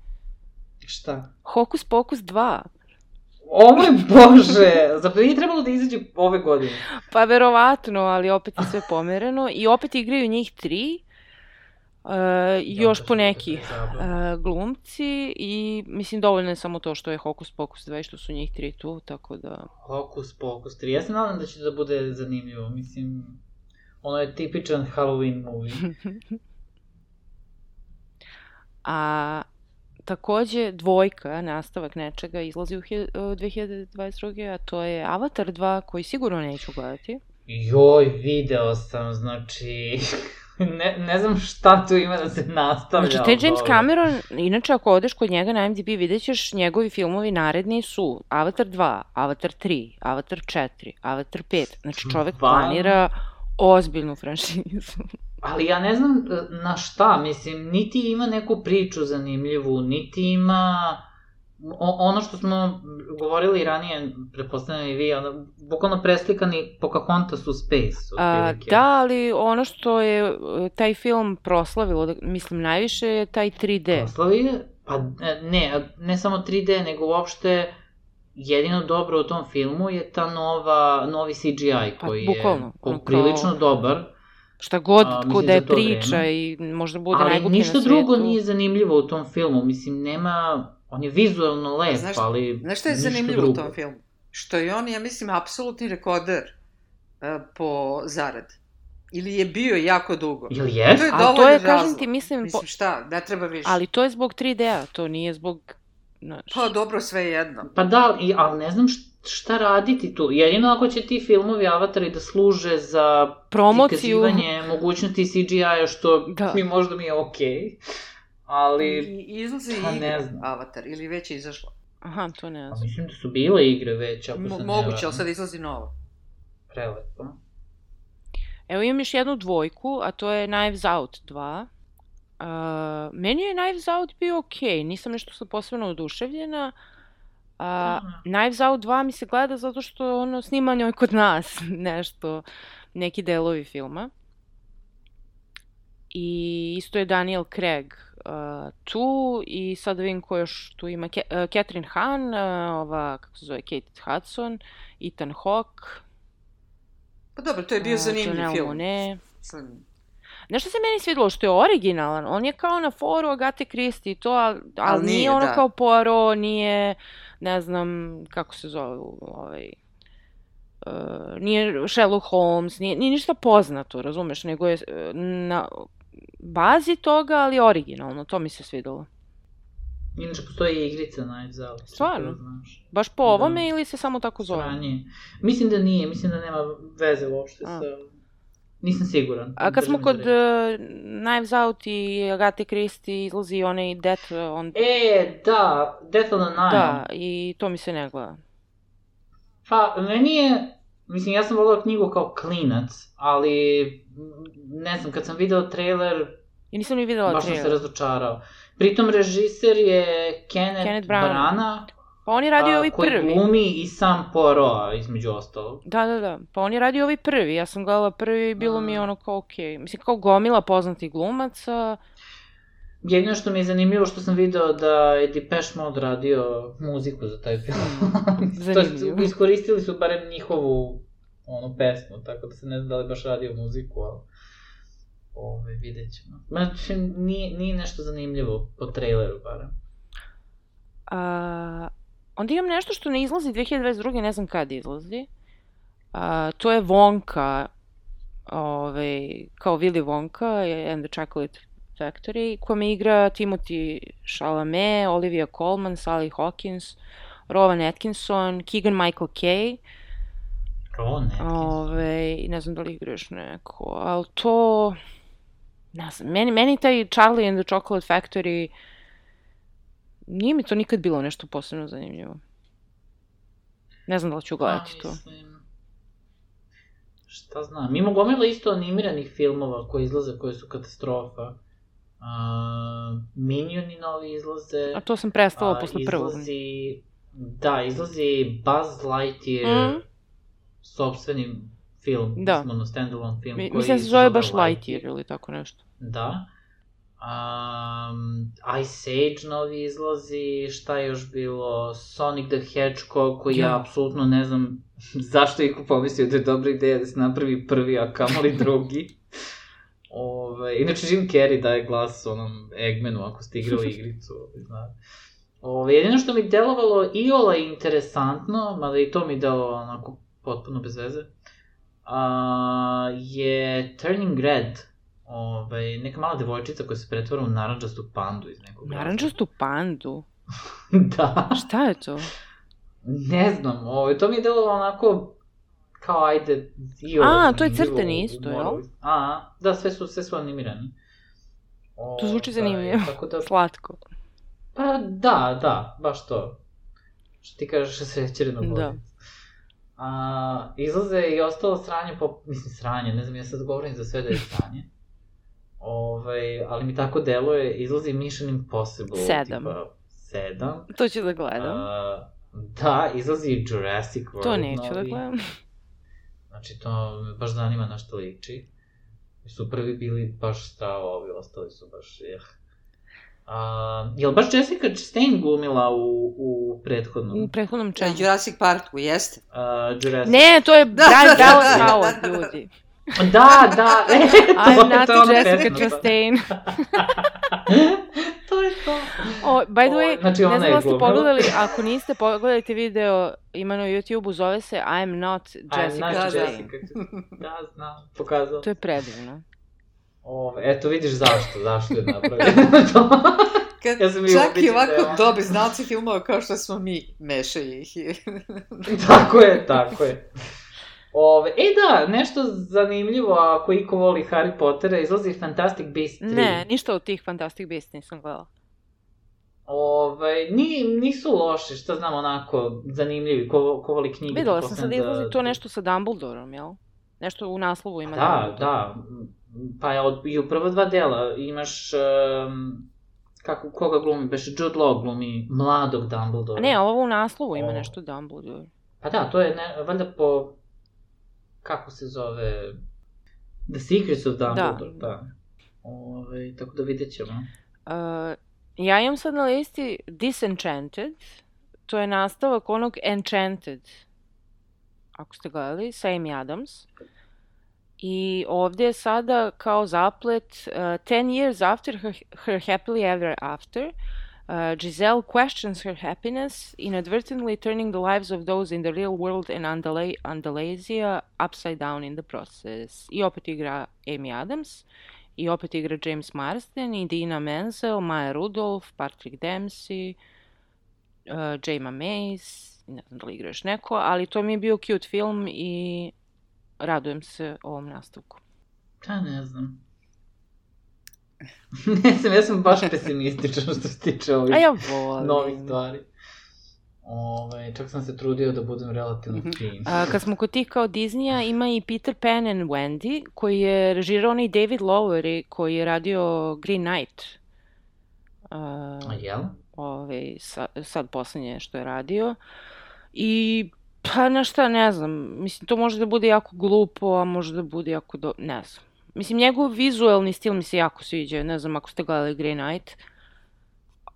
Šta? Hokus Pokus 2. O moj bože, zapravo nije trebalo da izađe ove godine. Pa verovatno, ali opet je sve pomereno. I opet igraju njih tri. Uh, još po neki uh, glumci i mislim dovoljno je samo to što je Hokus Pokus 2 i što su njih tri tu, tako da... Hokus pokus 3. Ja se nadam da će da bude zanimljivo. Mislim, ono je tipičan Halloween movie. A takođe dvojka, nastavak nečega, izlazi u hi- u 2022. a to je Avatar 2 koji sigurno neću gledati. Joj, video sam, znači... ne, ne znam šta tu ima da se nastavlja. Znači, od James. Cameron, inače ako odeš kod njega na IMDb, vidjet ćeš njegovi filmovi naredni su Avatar 2, Avatar 3, Avatar 4, Avatar 5. Znači, čovek planira ozbiljnu franšizu. Ali ja ne znam e, na šta, mislim, niti ima neku priču zanimljivu, niti ima o, ono što smo govorili ranije, prepostavljam i vi, ono, bukvalno preslikani Pocahontas u Space. A, da, ali ono što je e, taj film proslavilo, da- mislim, najviše je taj 3D. Proslavi, pa e, ne, ne samo 3D, nego uopšte jedino dobro u tom filmu je ta nova, novi CGI Pa, koji bukvalno, je ono poprilično kao- dobar, Šta god, A, ko da je to priča vreme. i možda bude ali najgluplji na ništa svetu. drugo nije zanimljivo u tom filmu, mislim, nema, on je vizualno lep, Znaš- ali Znaš šta je ništa zanimljivo drugo. u tom filmu? Što je on, ja mislim, apsolutni rekorder uh, po zaradi. Ili je bio jako dugo. Jel To jes? je A to je, kažem razlog. ti, mislim, Mislim, šta, ne treba više. ali to je zbog 3D-a, to nije zbog, znaš, Pa dobro, sve je jedno. Pa da, i, ali ne znam šta raditi tu. Jedino ako će ti filmovi avatari da služe za promociju. mogućnosti CGI-a, što Da. mi možda mi je okej. Ali, I izlazi pa igra, ne znam. Avatar, ili već je izašla. Aha, to ne pa znam. mislim da su bile igre već, ako Mo- ne moguće, ali sad izlazi nova. Prelepo. Evo imam još jednu dvojku, a to je Knives Out 2. Uh, meni je Knives Out bio okej, nisam nešto posebno oduševljena. A, Aha. Knives Out 2 mi se gleda zato što ono snimanje je kod nas nešto, neki delovi filma. I isto je Daniel Craig uh, tu i sad vidim ko još tu ima. Ke, uh, Catherine Hahn, uh, ova, kako se zove, Kate Hudson, Ethan Hawke. Pa dobro, to je bio uh, zanimljiv film. Monáe. Sad, Nešto se meni svidelo što je originalan, on je kao na foru Agate Christie i to, ali, ali Al nije, nije, ono da. kao Poirot, nije, ne znam, kako se zove, ovaj, uh, nije Sherlock Holmes, nije, nije ništa poznato, razumeš, nego je uh, na bazi toga, ali originalno, to mi se svidelo. Inače, postoji i igrica Knives Out. Stvarno? znaš. Baš po Da. ovome ili se samo tako zove? Sranje. Mislim da nije, mislim da nema veze uopšte A. sa... Nisam siguran. A kad smo kod uh, Knives Out i Agate Christie izlazi onaj Death on... E, da, Death on the Nile. Da, i to mi se ne gleda. Pa, meni je, mislim, ja sam volao knjigu kao klinac, ali, ne znam, kad sam video trailer, I nisam ni videla baš sam se trailer. razočarao. Pritom, režiser je Kenneth, Kenneth Branagh. Branagh, Pa on je radio a, ovaj koji prvi. glumi i sam Poirot, između ostalog. Da, da, da. Pa on je radio ovaj prvi. Ja sam gledala prvi i bilo mi je A. ono kao okej. Mislim, kao gomila poznatih glumaca. Jedino što mi je zanimljivo što sam video da je Depeche Mode radio muziku za taj film. to jest, Zanimljivo. iskoristili su barem njihovu onu pesmu, tako da se ne znam da li baš radio muziku, ali ove, vidjet ćemo. Znači, nije, nije nešto zanimljivo po traileru barem. A, onda imam nešto što ne izlazi 2022. Ne znam kad izlazi. A, to je Wonka. Ove, kao Willy Wonka and the Chocolate Factory, kome igra Timothy Chalamet, Olivia Colman, Sally Hawkins, Rowan Atkinson, Keegan Michael Kay. O, ne. Ove, ne znam da li igra još neko, ali to... Ne znam, meni, meni taj Charlie and the Chocolate Factory nije mi to nikad bilo nešto posebno zanimljivo. Ne znam da li ću gledati to. Mislim, šta znam, ima gomila isto animiranih filmova koji izlaze, koji su katastrofa. Uh, Minioni novi izlaze. A to sam prestala A, posle prvog. Izlazi, da, izlazi Buzz Lightyear, Mm. sobstveni film, Da. mislim, ono, standalone film. Mi- koji Mislim da se se zove baš Lightyear ili tako nešto. Da. Um, Ice Age novi izlazi, šta je još bilo, Sonic the Hedgehog, koji ja Ja. apsolutno ne znam zašto je pomislio da je dobra ideja da se napravi prvi, a kamoli drugi. Ove, inače, Jim Carrey daje glas onom Eggmanu ako ste igrali igricu, znate. Ove, jedino što mi delovalo iola interesantno, mada i to mi delovalo onako potpuno bez veze, a, je Turning Red. Ove, neka mala devojčica koja se pretvara u naranđastu pandu iz nekog. Naranđastu pandu? da. Šta je to? Ne znam, ove, to mi je delovalo onako kao ajde, io, A, to je crtani isto, jel? A, da, sve su, sve su animirani. To zvuči Ovaj, zanimljivo. Tako da, Slatko. pa da, da, baš to. Što ti kažeš srećerino Da. godicu. A, izlaze i ostalo sranje, po, mislim sranje, ne znam, ja sad govorim za sve da je sranje. Ovaj, ali mi tako deluje, izlazi Mission Impossible. Sedam. Tipa, 7. To ću da gledam. Uh, da, izlazi Jurassic World to neću da novi. gledam. Znači, to me baš zanima na što liči. Su prvi bili baš strava, ovi ostali su baš, eh. A, jel baš Jessica Chastain glumila u, u prethodnom? U prethodnom E, čemu? Jurassic Parku, jeste. Uh, Jurassic. Ne, to je Bryce da, Dallas da, Howard, da, da. ljudi. Da, da, e, to I'm je not to ono Jessica. Chastain. to je to. O, by the O, way, znači, ona ne znam da ste pogledali, ako niste pogledajte video, ima na YouTube-u, zove se I'm not I'm Jessica not. Chastain. Da, znam, pokazao. To je predivno. Ove, eto, vidiš zašto, zašto je napravljeno to. Kad Ja čak i da ovako on. dobri znalci filmova kao što smo mi, mešaju ih. tako je, tako je. Ove, e da, nešto zanimljivo, ako iko voli Harry Pottera, izlazi Fantastic Beasts 3. Ne, ništa od tih Fantastic Beasts nisam gledala. Ove, ni, nisu loši, šta znam, onako, zanimljivi, ko, ko voli knjige. Videla sam sad pretpostavljam izlazi da- to nešto sa Dumbledorom, jel? Nešto u naslovu ima Da, Dumbledore. da. Pa je od, i u prva dva dela imaš... Um, kako, koga glumi? Beš Jude Law glumi mladog Dumbledora. A ne, ovo u naslovu ima O. nešto Dumbledore. Pa da, to je ne, valjda po... Kako se zove... The Secrets of Dumbledore, da. da. Ove, tako da vidjet ćemo. Uh, ja imam sad na listi Disenchanted, to je nastavak onog Enchanted, ako ste gledali, sa Amy Adams. I ovdje je sada kao zaplet uh, 10 years after her, her happily ever after, uh, Giselle questions her happiness, inadvertently turning the lives of those in the real world and Andalasia upside down in the process. I opet igra Amy Adams. I opet igra James Marsden i Dina Menzel, Maya Rudolph, Patrick Dempsey, uh, Jayma Mays, ne znam da li igra još neko, ali to mi je bio cute film i radujem se ovom nastavku. Pa ne znam. ne znam, ja sam baš pesimističan što se tiče ovih A ja volim. novih stvari. Ove, čak sam se trudio da budem relativno Mhm. fin. A, kad smo kod tih kao Disneya, ima i Peter Pan and Wendy, koji je režirao onaj David Lowery, koji je radio Green Knight. A, A jel? ovaj, sad, sad poslednje što je radio. I pa na šta ne znam, mislim to može da bude jako glupo, a može da bude jako do... ne znam. Mislim njegov vizuelni stil mi se jako sviđa, ne znam ako ste gledali Grey Knight,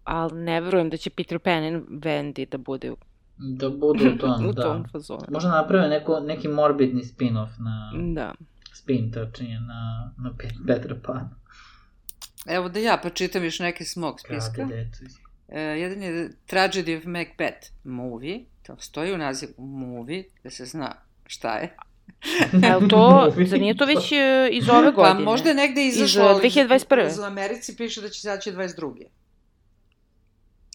ali ne verujem da će Peter Pan and Wendy da bude u, Da budu u tom, u da. tom fazonu. Možda naprave neko, neki morbidni spin-off na... Da. Spin, tačnije, na, na Pet- Petra Pana. Evo da ja pročitam još neke s mog spiska. E, jedan je Tragedy of Macbeth movie, to stoji u nazivu movie, da se zna šta je. Jel to, zar nije to već e, iz ove godine? Pa možda je negde Iz, izašlo, e, ali 2021.. U Americi piše da će izaći 22.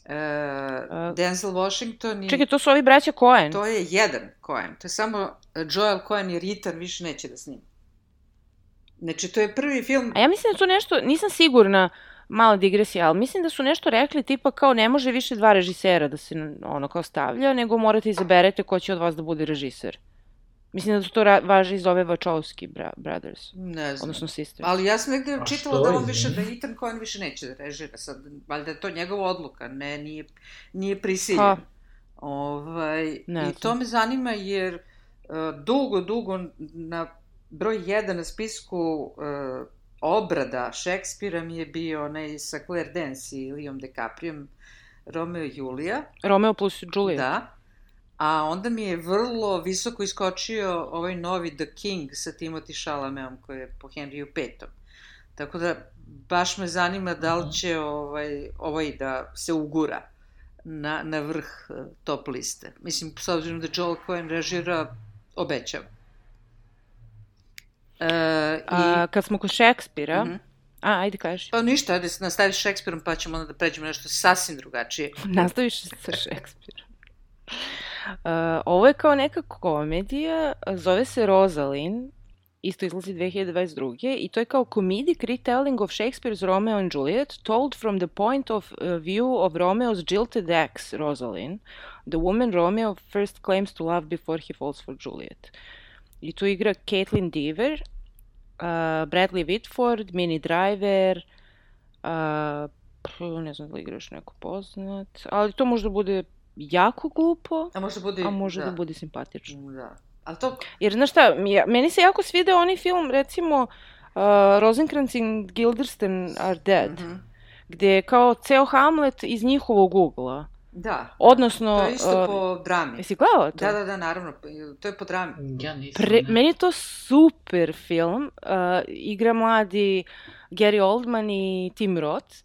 E, Denzel Washington i... Čekaj, to su ovi braća Coen. To je jedan Coen. To je samo e, Joel Coen jer Ethan više neće da snima. Znači, to je prvi film... A ja mislim da to nešto, nisam sigurna, mala digresija, ali mislim da su nešto rekli tipa kao ne može više dva režisera da se ono kao stavlja, nego morate izaberete ko će od vas da bude režiser. Mislim da to važi iz ove Wachowski bra Brothers, Ne znam. odnosno Sisters. Ali ja sam negde A čitala da on više, da? Ethan Coen više neće da režira sad. Valjda je to njegova odluka, ne, nije, nije prisiljen. Pa. Ovaj, Ne I znam. to me zanima jer uh, dugo, dugo na broj 1 na spisku uh, obrada Šekspira mi je bio onaj sa Claire Dance i Leom DiCapriom Romeo i Julija. Romeo plus Juliet. Da. A onda mi je vrlo visoko iskočio ovaj novi The King sa Timothy Chalametom koji je po Henryu V. Tako da baš me zanima da li će ovaj, ovaj da se ugura na, na vrh eh, top liste. Mislim, s obzirom da Joel Coen režira, obećam. E, i, A, kad smo kod Šekspira, Mhm. a, ajde kažeš, Pa ništa, ajde nastaviš Šekspirom pa ćemo onda da pređemo nešto sasvim drugačije. nastaviš sa Šekspirom. Uh, ovo je kao neka komedija, zove se Rosalind, isto izlazi 2022. I to je kao comedic retelling of Shakespeare's Romeo and Juliet, told from the point of uh, view of Romeo's jilted ex, Rosalind, the woman Romeo first claims to love before he falls for Juliet. I tu igra Caitlin Dever, uh, Bradley Whitford, Minnie Driver, uh, ne znam da li igraš neko poznat, ali to možda bude jako glupo, A može bude... a može da, bude simpatično. Da. Ali to... Jer, znaš šta, meni se jako svideo onaj film, recimo, uh, Rosencrantz and Guildenstern are dead, Mhm. gde je kao ceo Hamlet iz njihovog ugla. Da. Odnosno, To je isto uh, po drami. Jesi gledala to? Da, da, da, naravno. To je po drami. Ja nisam. Pre, ne. meni je to super film. Uh, igra mladi Gary Oldman i Tim Roth.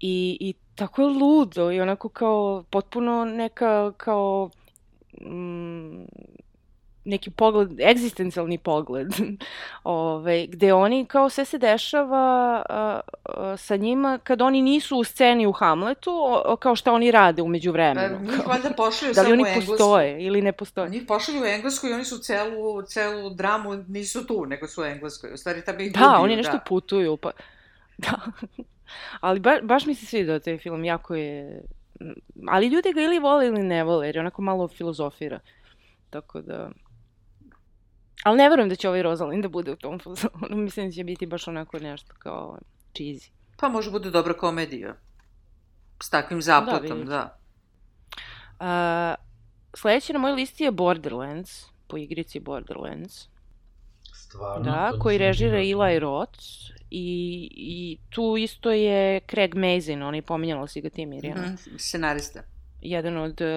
I, I tako je ludo i onako kao potpuno neka kao mm, neki pogled, egzistencijalni pogled, Ove, gde oni kao sve se dešava a, a, sa njima kad oni nisu u sceni u Hamletu, o, o, kao šta oni rade umeđu Pa, vremenu. njih valjda pošalju da li samo oni Englesku. postoje ili ne postoje? Njih pošalju u Englesku i oni su celu, celu dramu, nisu tu, nego su u Engleskoj. U stvari, tamo ih Da, gubiju, oni nešto da. putuju, pa... Da. Ali ba, baš mi se svidao taj film, jako je... Ali ljudi ga ili vole ili ne vole, jer je onako malo filozofira. Tako da... Ali ne verujem da će ovaj Rosalind da bude u tom fazonu. Mislim da će biti baš onako nešto kao cheesy. Pa može bude dobra komedija. S takvim zapletom, vidjet da. A, sledeći na mojoj listi je Borderlands, po igrici Borderlands. Stvarno. Da, koji režira. Eli Roth. I, I tu isto je Craig Mazin, on je pominjala si ga ti Mirjana. Mhm, Scenarista. jedan od uh,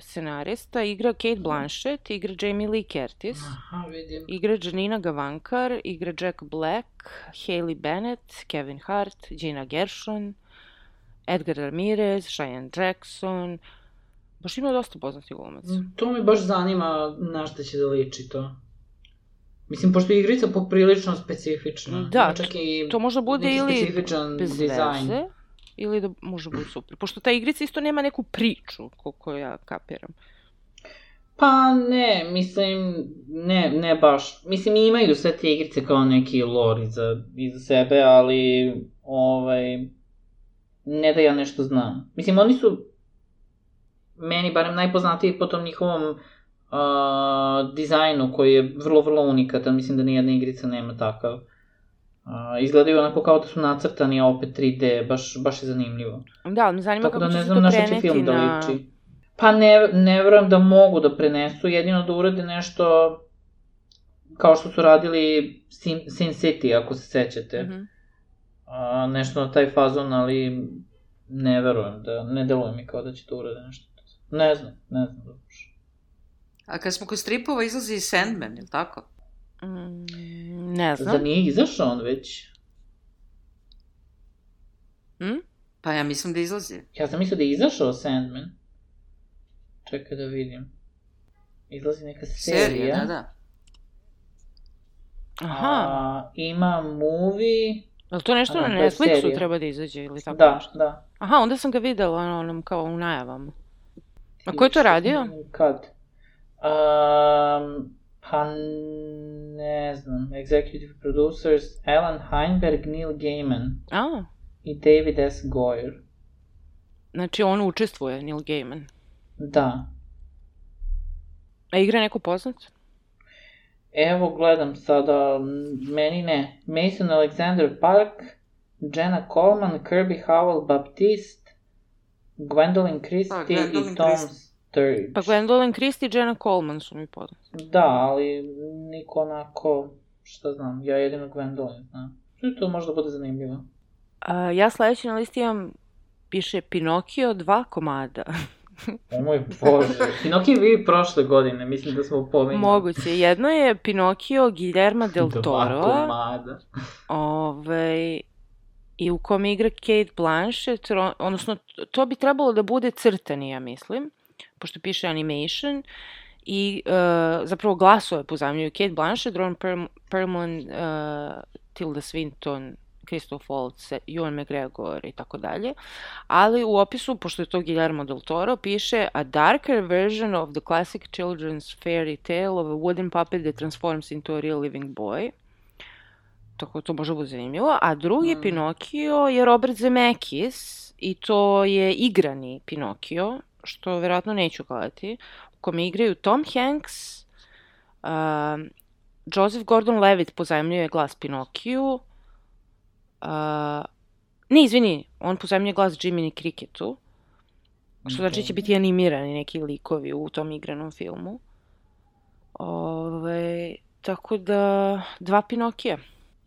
scenarista, igra Kate Blanchett, igra Jamie Lee Curtis, Aha, vidim. igra Janina Gavankar, igra Jack Black, Hailey Bennett, Kevin Hart, Gina Gershon, Edgar Ramirez, Cheyenne Jackson, baš ima dosta poznatih glumaca. To me baš zanima na šta će da liči to. Mislim, pošto je igrica poprilično specifična. Da, čak i To možda bude ili specifičan bez dizajn. veze, ili da može bude super. Pošto ta igrica isto nema neku priču, koliko ja kapiram. Pa ne, mislim, ne, ne baš. Mislim, imaju sve te igrice kao neki lore iza, iza sebe, ali, ovaj, ne da ja nešto znam. Mislim, oni su meni barem najpoznatiji po tom njihovom uh, dizajnu koji je vrlo, vrlo unikatan. Mislim da nijedna igrica nema takav. Uh, izgledaju onako kao da su nacrtani, a opet 3D, baš, baš je zanimljivo. Da, ali me zanima Tako kako da će se to preneti film da liči. Pa ne, ne verujem da mogu da prenesu, jedino da urade nešto kao što su radili Sin, Sin City, ako se sećate. Mhm. A, nešto na taj fazon, ali ne verujem da, ne deluje mi kao da će to urade nešto. Ne znam, ne znam. A kad smo kod stripova izlazi i Sandman, je li tako? Mm, ne znam. Zar nije izašao on već? Hm? Pa ja mislim da izlazi. Ja sam mislio da je izašao Sandman. Čekaj da vidim. Izlazi neka serija. Serija, da, da. Aha, A, ima movie... je li to nešto na Netflixu serija. treba da izađe ili tako Da, nešto? da. Aha, onda sam ga videla na onom kao u najavama. A ko je to radio? Kad? Um, pa ne znam. Executive producers Alan Heinberg, Neil Gaiman A, i David S. Goyer. znači on učestvuje, Neil Gaiman. Da. A igra neko poznat? Evo gledam sada, meni ne. Mason Alexander Park, Jenna Coleman, Kirby Howell Baptiste, Gwendolyn Christie Pa, Gwendolyn i Tom Christie. Sturridge. Pa Gwendolyn Christie i Jenna Coleman su mi poznati. Da, ali niko onako, šta znam, ja jedino Gwendolyn znam. I to možda bude zanimljivo. A, ja sledeći na listi imam, piše Pinokio dva komada. O moj bože, Pinokio je bio i prošle godine, mislim da smo pominjali. Moguće. Jedno je Pinokio Guillermo del Dva Toro. komada. Ovaj, I u kom igra Kate Blanchett, odnosno to bi trebalo da bude crtani, ja mislim, pošto piše animation, i uh, zapravo glasove pozajemljuju Kate Blanchett, Ron Perl- Perlman, uh, Tilda Swinton, Christoph Waltz, Ewan McGregor i tako dalje. Ali u opisu, pošto je to Guillermo del Toro, piše a darker version of the classic children's fairy tale of a wooden puppet that transforms into a real living boy. Tako to može biti zanimljivo. A drugi Mm. Pinokio je Robert Zemeckis i to je igrani Pinokio, što verovatno neću gledati, u kome igraju Tom Hanks, um, Joseph Gordon-Levitt pozajemljuje glas Pinokiju, uh, Ne, izvini, on pozajemlja glas Jiminy Cricketu, što znači Ok. će biti animirani neki likovi u tom igranom filmu. Ove, tako da, dva Pinokija,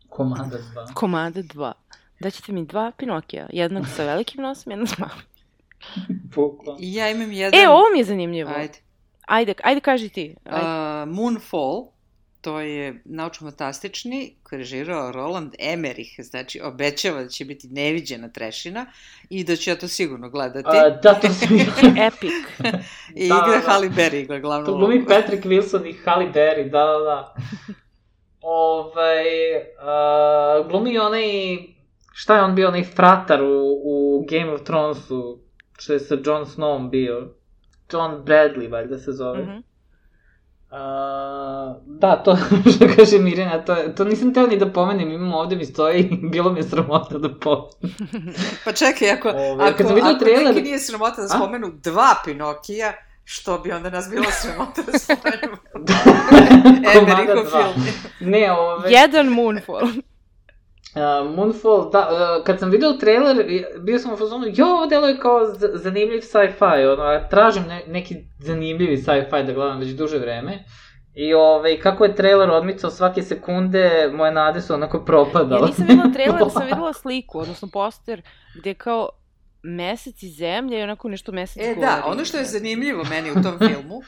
Komanda 2. komada dva. Daćete mi dva Pinokija, jednog sa velikim nosom, jednog s malim. Bukvalno. I ja imam jedan... E, ovo mi je zanimljivo. Ajde. Ajde, ajde kaži ti. Ajde. Uh, Moonfall, to je naučno-fantastični, koji je režirao Roland Emmerich, znači obećava da će biti neviđena trešina i da ću ja to sigurno gledati. A, da, to sam. Epic. I da, igra da. Halle Berry, igra glavnu To glumi Patrick Wilson i Halle Berry, da, da, da. Ovaj, uh, glumi onaj, šta je on bio, onaj fratar u, u Game of Thronesu, što je sa Jon Snowom bio. John Bradley, valjda se zove. Mhm. Uh, da, to što kaže Mirjana, to, to nisam teo ni da pomenem, imam ovde mi stoji i bilo mi je sramota da pomenem. Pa čekaj, ako, Ove, ako, vidio ako trailer- neki nije sramota da A? spomenu dva Pinokija, što bi onda nas bilo sramota da spomenu Emmerichov dva. film. Ne, ove... Jedan Moonfall. Uh, Moonfall, da, uh, kad sam video trailer, bio sam u fazonu, jo, ovo delo je kao zanimljiv sci-fi, ono, ja tražim ne, neki zanimljivi sci-fi da gledam već duže vreme. I ovaj, kako je trailer odmicao svake sekunde, moje nade su onako propadale. Ja nisam videla trailer, sam videla sliku, odnosno poster, gde kao mesec i zemlja i onako nešto mesec E da, ono što je zanimljivo meni u tom filmu,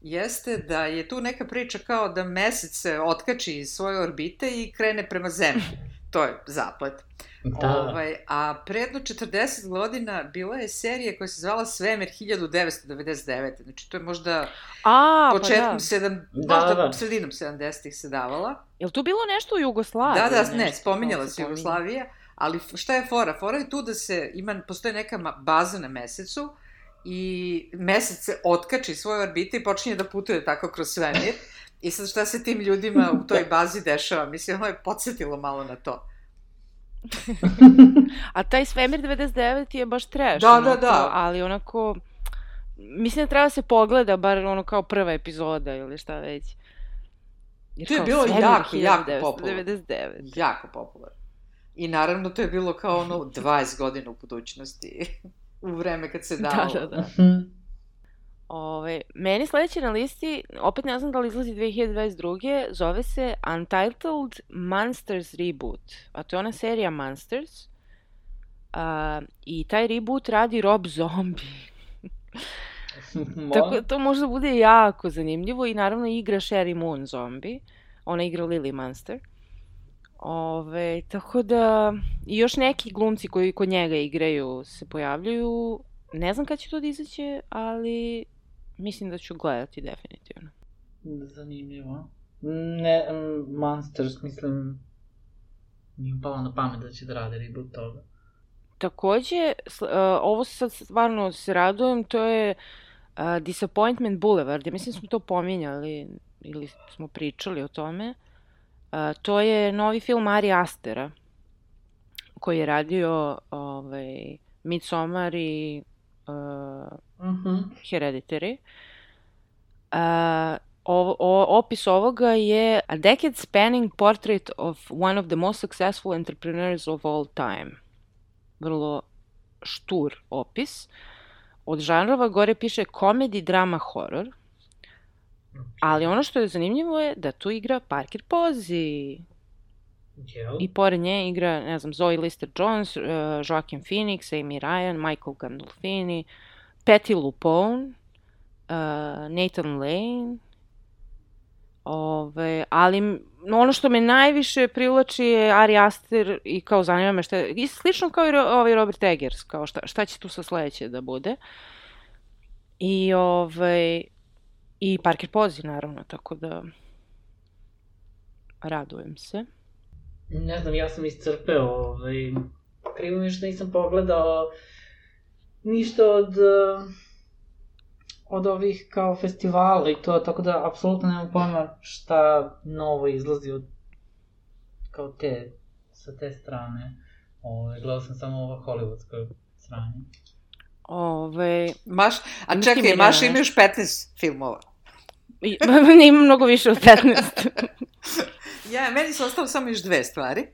jeste da je tu neka priča kao da mesec se otkači iz svoje orbite i krene prema zemlji. To je zaplet. Da, Ovaj, a pre jedno 40 godina bila je serija koja se zvala Svemir 1999. Znači to je možda A, pa početkom da. sedam, Da, možda da, da. sredinom 70-ih se davala. Je li tu bilo nešto u Jugoslaviji? Da, da, ne, nešto spominjala kao se? Jugoslavija, ali šta je fora? Fora je tu da se, ima, postoje neka baza na mesecu i mesec se otkači svoje orbite i počinje da putuje tako kroz svemir. I sad šta se tim ljudima u toj bazi dešava? Mislim, ono je podsjetilo malo na to. A taj Svemir 99 je baš trash. Da, da, onako, da. Ali onako, mislim da treba da se pogleda, bar ono kao prva epizoda ili šta već. Jer To je bilo Svemir jako, jako 1999. Jako popularno. I naravno to je bilo kao ono 20 godina u budućnosti. u vreme kad se dalo. Da, da, da. Ove, meni sledeće na listi, opet ne znam da li izlazi 2022. Zove se Untitled Monsters Reboot. A to je ona serija Monsters. A, I taj reboot radi Rob Zombie. Tako da to možda bude jako zanimljivo i naravno igra Sherry Moon Zombie. Ona igra Lily Monster. Ove, tako da i još neki glumci koji kod njega igraju se pojavljuju. Ne znam kad će to da izaće, ali mislim da ću gledati definitivno. Zanimljivo. Ne, um, Monsters, mislim, mi je upalo na pamet da će da rade reboot toga. Takođe, uh, ovo sad stvarno se radujem, to je uh, Disappointment Boulevard. Ja mislim da smo to pominjali ili smo pričali o tome. Uh, to je novi film Ari Astera koji je radio ovaj, Midsommar i uh, Mhm. Hereditary. Uh, ovo, o, opis ovoga je A decade spanning portrait of one of the most successful entrepreneurs of all time. Vrlo štur opis. Od žanrova gore piše comedy, drama, horror. Ali ono što je zanimljivo je da tu igra Parker Posey. Jel? I pored nje igra, ne znam, Zoe Lister-Jones, uh, Joaquin Phoenix, Amy Ryan, Michael Gandolfini, Patty LuPone, uh, Nathan Lane, Ove, ali ono što me najviše privlači je Ari Aster i kao zanima me šta je, i slično kao i ovaj Robert Eggers, kao šta, šta će tu sa sledeće da bude. I ovaj, i Parker Posey naravno, tako da radujem se. Ne znam, ja sam iscrpeo, ovaj, krivo mi što nisam pogledao ništa od, eh, od ovih kao festivala i to, tako da apsolutno nemam pojma šta novo izlazi od kao te, sa te strane. Ovaj, gledao sam samo ova hollywoodska strane. Ove, Maš, a Imaš ti čekaj, Maša ima još 15 filmova. i- ima mnogo više od 15. Ja, meni su ostalo samo još dve stvari.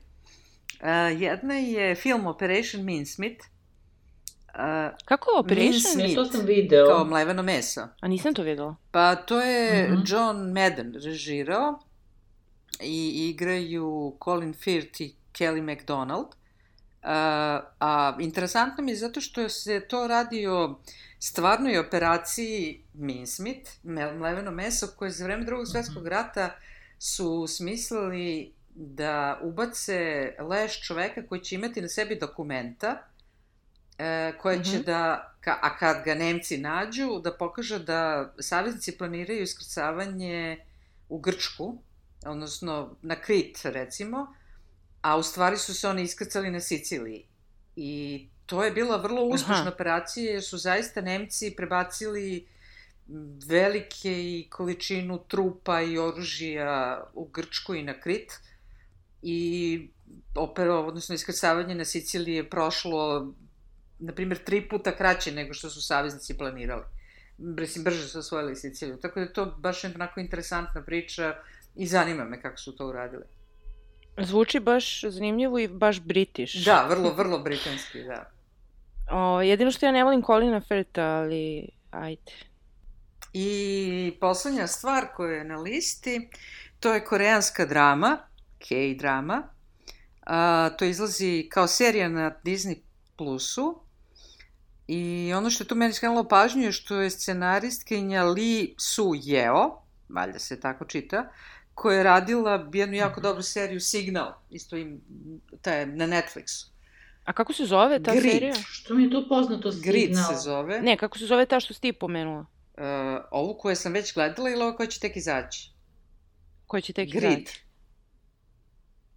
Uh, jedna je film Operation Mincemeat. Uh, Kako je Operation? Mincemeat. Ne, to sam video. Kao mleveno meso. A nisam to videla. Pa to je Mhm. John Madden režirao i igraju Colin Firth i Kelly MacDonald. Uh, a interesantno mi je zato što se to radi o stvarnoj operaciji mel- mleveno meso, koje za vreme drugog svetskog rata su smislili da ubace leš čoveka koji će imati na sebi dokumenta e, koje će Mhm. da, ka, a kad ga Nemci nađu, da pokaže da saveznici planiraju iskrcavanje u Grčku, odnosno na Krit, recimo, a u stvari su se oni iskrcali na Siciliji. I to je bila vrlo uspešna Aha. operacija, jer su zaista Nemci prebacili velike i količinu trupa i oružja u Grčku i na Krit. I opera, odnosno iskrcavanje na Siciliji je prošlo, na primjer, tri puta kraće nego što su saveznici planirali. Mislim, brže su osvojili Siciliju. Tako da je to baš onako interesantna priča i zanima me kako su to uradili. Zvuči baš zanimljivo i baš british. Da, vrlo, vrlo britanski, da. O, jedino što ja ne volim Colina Firta, ali ajde. I poslednja stvar koja je na listi, to je koreanska drama, K-drama. A, to izlazi kao serija na Disney Plusu. I ono što je tu meni skrenulo pažnju je što je scenaristkinja Lee Su Yeo, valjda se tako čita, koja je radila jednu jako dobru seriju Signal, isto im, ta je na Netflixu. A kako se zove ta Grid. serija? Što mi je to poznato Grid signal? se zove. Ne, kako se zove ta što si ti pomenula? Uh, ovu koju sam već gledala ili ovo koja će tek izaći? Koja će tek Grid. izaći?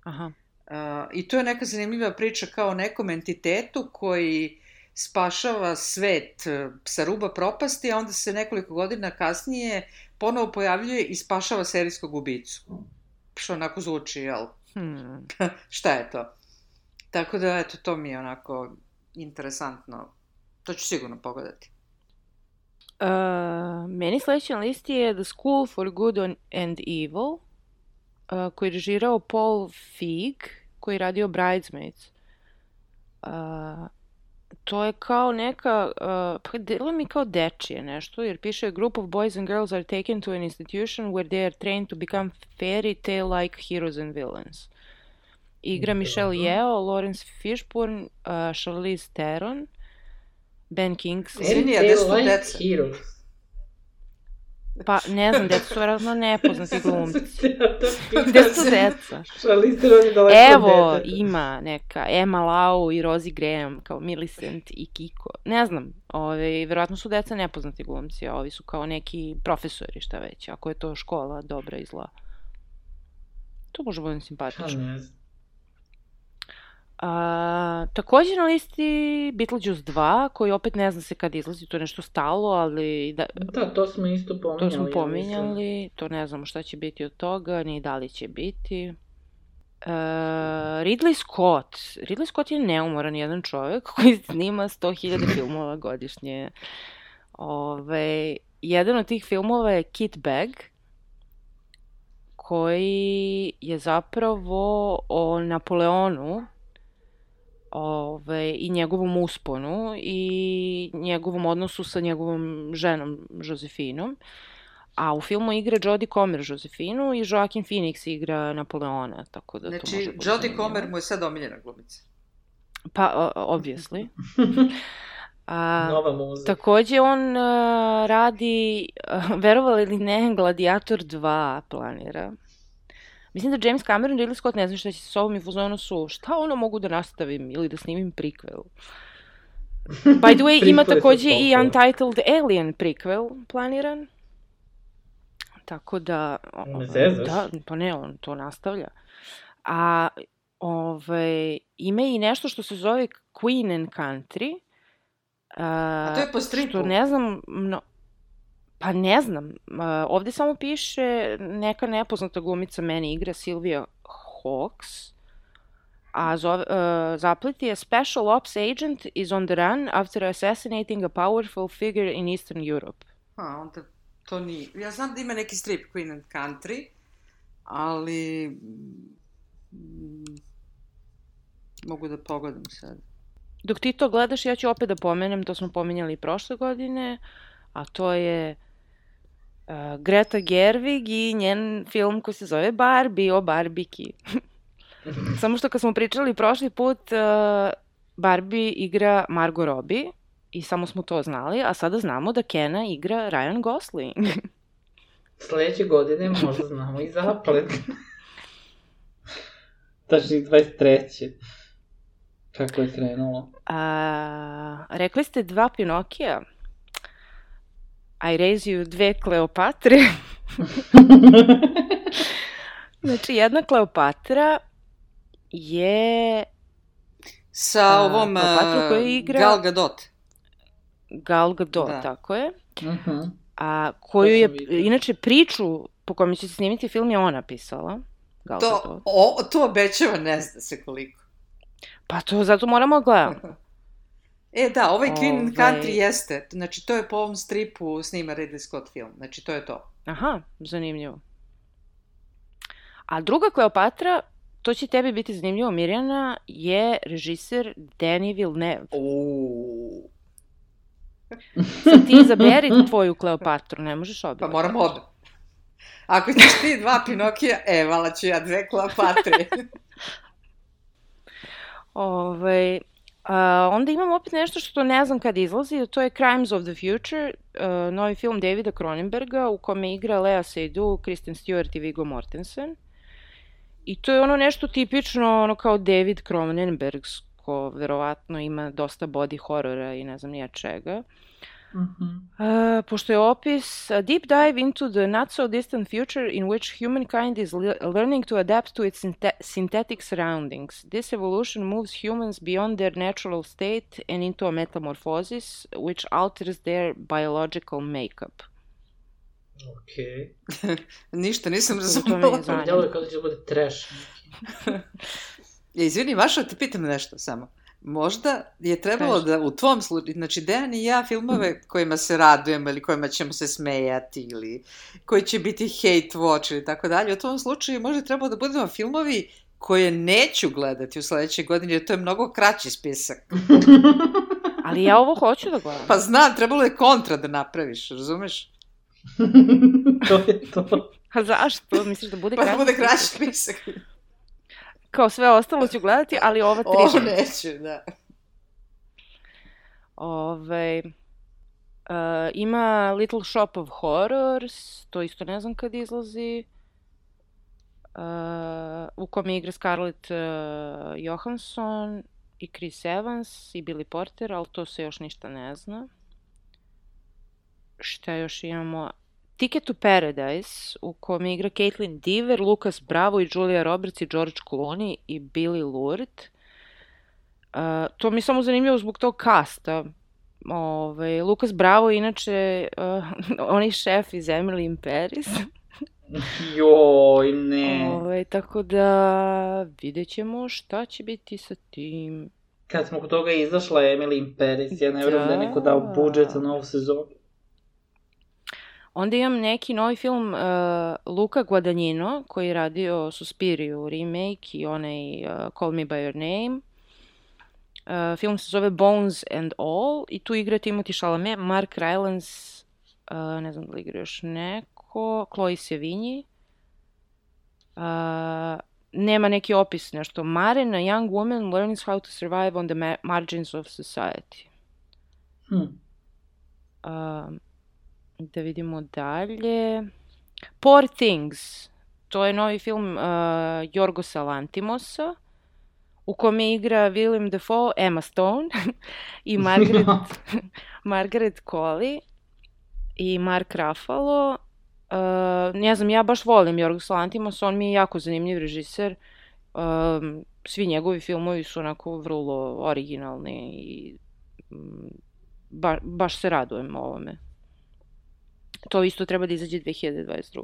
Aha. Uh, I to je neka zanimljiva priča kao o nekom entitetu koji spašava svet uh, sa ruba propasti, a onda se nekoliko godina kasnije ponovo pojavljuje i spašava serijskog ubicu. Što onako zvuči, jel? Hmm. Šta je to? Tako da, eto, to mi je onako interesantno. To ću sigurno pogledati. Uh, meni sledeći na listi je The School for Good and Evil, uh, koji je režirao Paul Feig, koji je radio Bridesmaids. Uh, to je kao neka, uh, pa delo mi kao dečije nešto, jer piše a group of boys and girls are taken to an institution where they are trained to become fairy tale-like heroes and villains. Igra Michelle Dobro. Yeoh, Lawrence Fishburne, uh, Charlize Theron, Ben Kingsley. Izvini, a gde su tu Fairy Tale deca? like Heroes. Pa, ne znam, deca su vjerojatno nepoznati glumci. Gde su deca? Je daleko Evo, od deteta. ima neka Emma Lau i Rosie Graham, kao Millicent i Kiko. Ne znam, ove, verovatno su deca nepoznati glumci, a ovi su kao neki profesori, šta već, ako je to škola dobra i zla. To može budem Pa simpatično. ne znam. A, takođe na listi Beetlejuice 2, koji opet ne zna se kad izlazi, to je nešto stalo, ali da, Da, to smo isto pominjali. To smo ja pominjali, to ne znamo šta će biti od toga, ni da li će biti. E, Ridley Scott. Ridley Scott je neumoran jedan čovjek koji snima 100.000 filmova godišnje. Ove, jedan od tih filmova je Kit Bag, koji je zapravo o Napoleonu ove, i njegovom usponu i njegovom odnosu sa njegovom ženom Josefinom. A u filmu igra Jodie Comer Josefinu i Joaquin Phoenix igra Napoleona, tako da to Znači, može biti Jodie. Comer mu je sad omiljena glumica. Pa, obviously. A, Nova muza. Takođe on uh, radi, uh, verovali ili ne, Gladiator 2 planira. Mislim da James Cameron i Ridley Scott ne znam šta će sa sobom i fuzonu su, šta ono mogu da nastavim ili da snimim prequel. By the way, ima takođe i. Untitled Alien prequel planiran. Tako da... Ne ovaj, zezaš? Da, pa ne, on to nastavlja. A ove, ima i nešto što se zove Queen and Country. A, A to je po stripu? Što ne znam, mno, pa ne znam, ovde samo piše neka nepoznata glumica meni igra Sylvia Hawks, a zove, uh, zaplet je Special Ops Agent is on the run after assassinating a powerful figure in Eastern Europe. A, onda to nije. Ja znam da ima neki strip Queen and Country, ali... mm, mogu da pogledam sad. Dok ti to gledaš, ja ću opet da pomenem, to smo pominjali prošle godine, a to je uh, Greta Gerwig i njen film koji se zove Barbie o Barbiki. Samo što kad smo pričali prošli put, uh, Barbie igra Margot Robbie i samo smo to znali, a sada znamo da Kena igra Ryan Gosling. Sledeće godine možda znamo i zaplet. Tačni 23. Kako je krenulo? A, rekli ste dva Pinokija. I raise you dve Kleopatre. znači, jedna Kleopatra je... Sa A, ovom Kleopatra koja igra- Gal Gadot. Gal Gadot, Da. tako je. Uh -huh. A koju je, inače, priču po kojoj će se snimiti film je ona pisala. Gal To, Gadot. o, to obećava ne zna se koliko. Pa to zato moramo da gledamo. E, da, ovaj Queen Ovaj- Country jeste. Znači, to je po ovom stripu snima Ridley Scott film. Znači, to je to. Aha, zanimljivo. A druga Kleopatra, to će tebi biti zanimljivo, Mirjana, je režiser Denis Villeneuve. Uuu. Sad ti izaberi tvoju Kleopatru, ne možeš obe. Pa moram obe. Ako ćeš ti dva Pinokija, e, vala ću ja dve Kleopatre. Ovaj, a, onda imam opet nešto što ne znam kad izlazi, to je Crimes of the Future, a, novi film Davida Cronenberga u kome igra Lea Seydoux, Kristen Stewart i Viggo Mortensen. I to je ono nešto tipično, ono kao David Cronenbergsko, verovatno ima dosta body horora i ne znam nija čega. Uh. Uh, pošto je opis a deep dive into the not so distant future in which humankind is le learning to adapt to its synth synthetic surroundings. This evolution moves humans beyond their natural state and into a metamorphosis which alters their biological makeup. Okej. Ništa, nisam To me razumela. zanima. Djelo je kao da će bude trash. Ja, izvini, Maša, te pitam nešto samo. Možda je trebalo Kaži. da u tvom slučaju, znači Dejan i ja filmove kojima se radujemo ili kojima ćemo se smejati ili koji će biti hate watch ili tako dalje, u tom slučaju možda je trebalo da budemo filmovi koje neću gledati u sledećoj godini, jer to je mnogo kraći spisak. Ali ja ovo hoću da gledam. Pa znam, trebalo je kontra da napraviš, razumeš? to je to. A zašto? Misliš da bude Pa da kraći? bude kraći spisak. Kao sve ostalo ću gledati, ali ova tri Ovo neću. da. Ove, uh, ima Little Shop of Horrors, to isto ne znam kad izlazi, uh, u kome igra Scarlett uh, Johansson i Chris Evans i Billy Porter, ali to se još ništa ne zna. Šta još imamo? Ticket to Paradise, u kome igra Caitlin Dever, Lucas Bravo i Julia Roberts i George Clooney i Billy Lourd. Uh, to mi je samo zanimljivo zbog tog kasta. Ove, Lukas Bravo je inače uh, onaj šef iz Emily in Paris. Joj, ne. Ove, tako da vidjet ćemo šta će biti sa tim. Kad smo kod toga izašla Emily in Paris, ja ne vjerujem da je neko dao budžet za novu sezonu. Onda imam neki novi film uh, Luka Guadagnino koji je radio Suspiriju remake i onaj uh, Call Me By Your Name. Uh, film se zove Bones and All i tu igra Timothy Chalamet, Mark Rylance, uh, ne znam da li igra još neko, Chloe Sevigny. Uh, nema neki opis, nešto. Maren, a young woman learns how to survive on the ma margins of society. Hm. Um, da vidimo dalje. Poor Things. To je novi film uh, Jorgosa Lantimosa u kome igra Willem Dafoe, Emma Stone i Margaret, Margaret Colley i Mark Ruffalo. Uh, ne znam, ja baš volim Jorgos Lantimos, on mi je jako zanimljiv režiser. Um, svi njegovi filmovi su onako vrlo originalni i mm, ba, baš se radujem ovome. To isto treba da izađe 2022.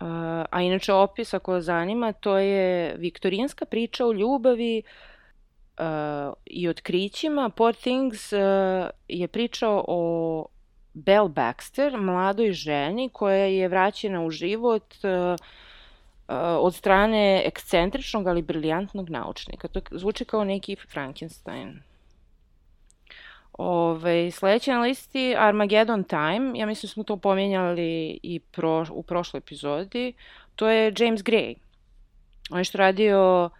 Uh, a inače opis, ako vas zanima, to je viktorijanska priča o ljubavi uh, i otkrićima. Poor Things uh, je pričao o Belle Baxter, mladoj ženi koja je vraćena u život uh, od strane ekscentričnog, ali briljantnog naučnika. To zvuči kao neki Frankenstein. Ove, sledeće na listi Armageddon Time, ja mislim da smo to pomenjali i pro, u prošloj epizodi, to je James Gray. On je što radio uh,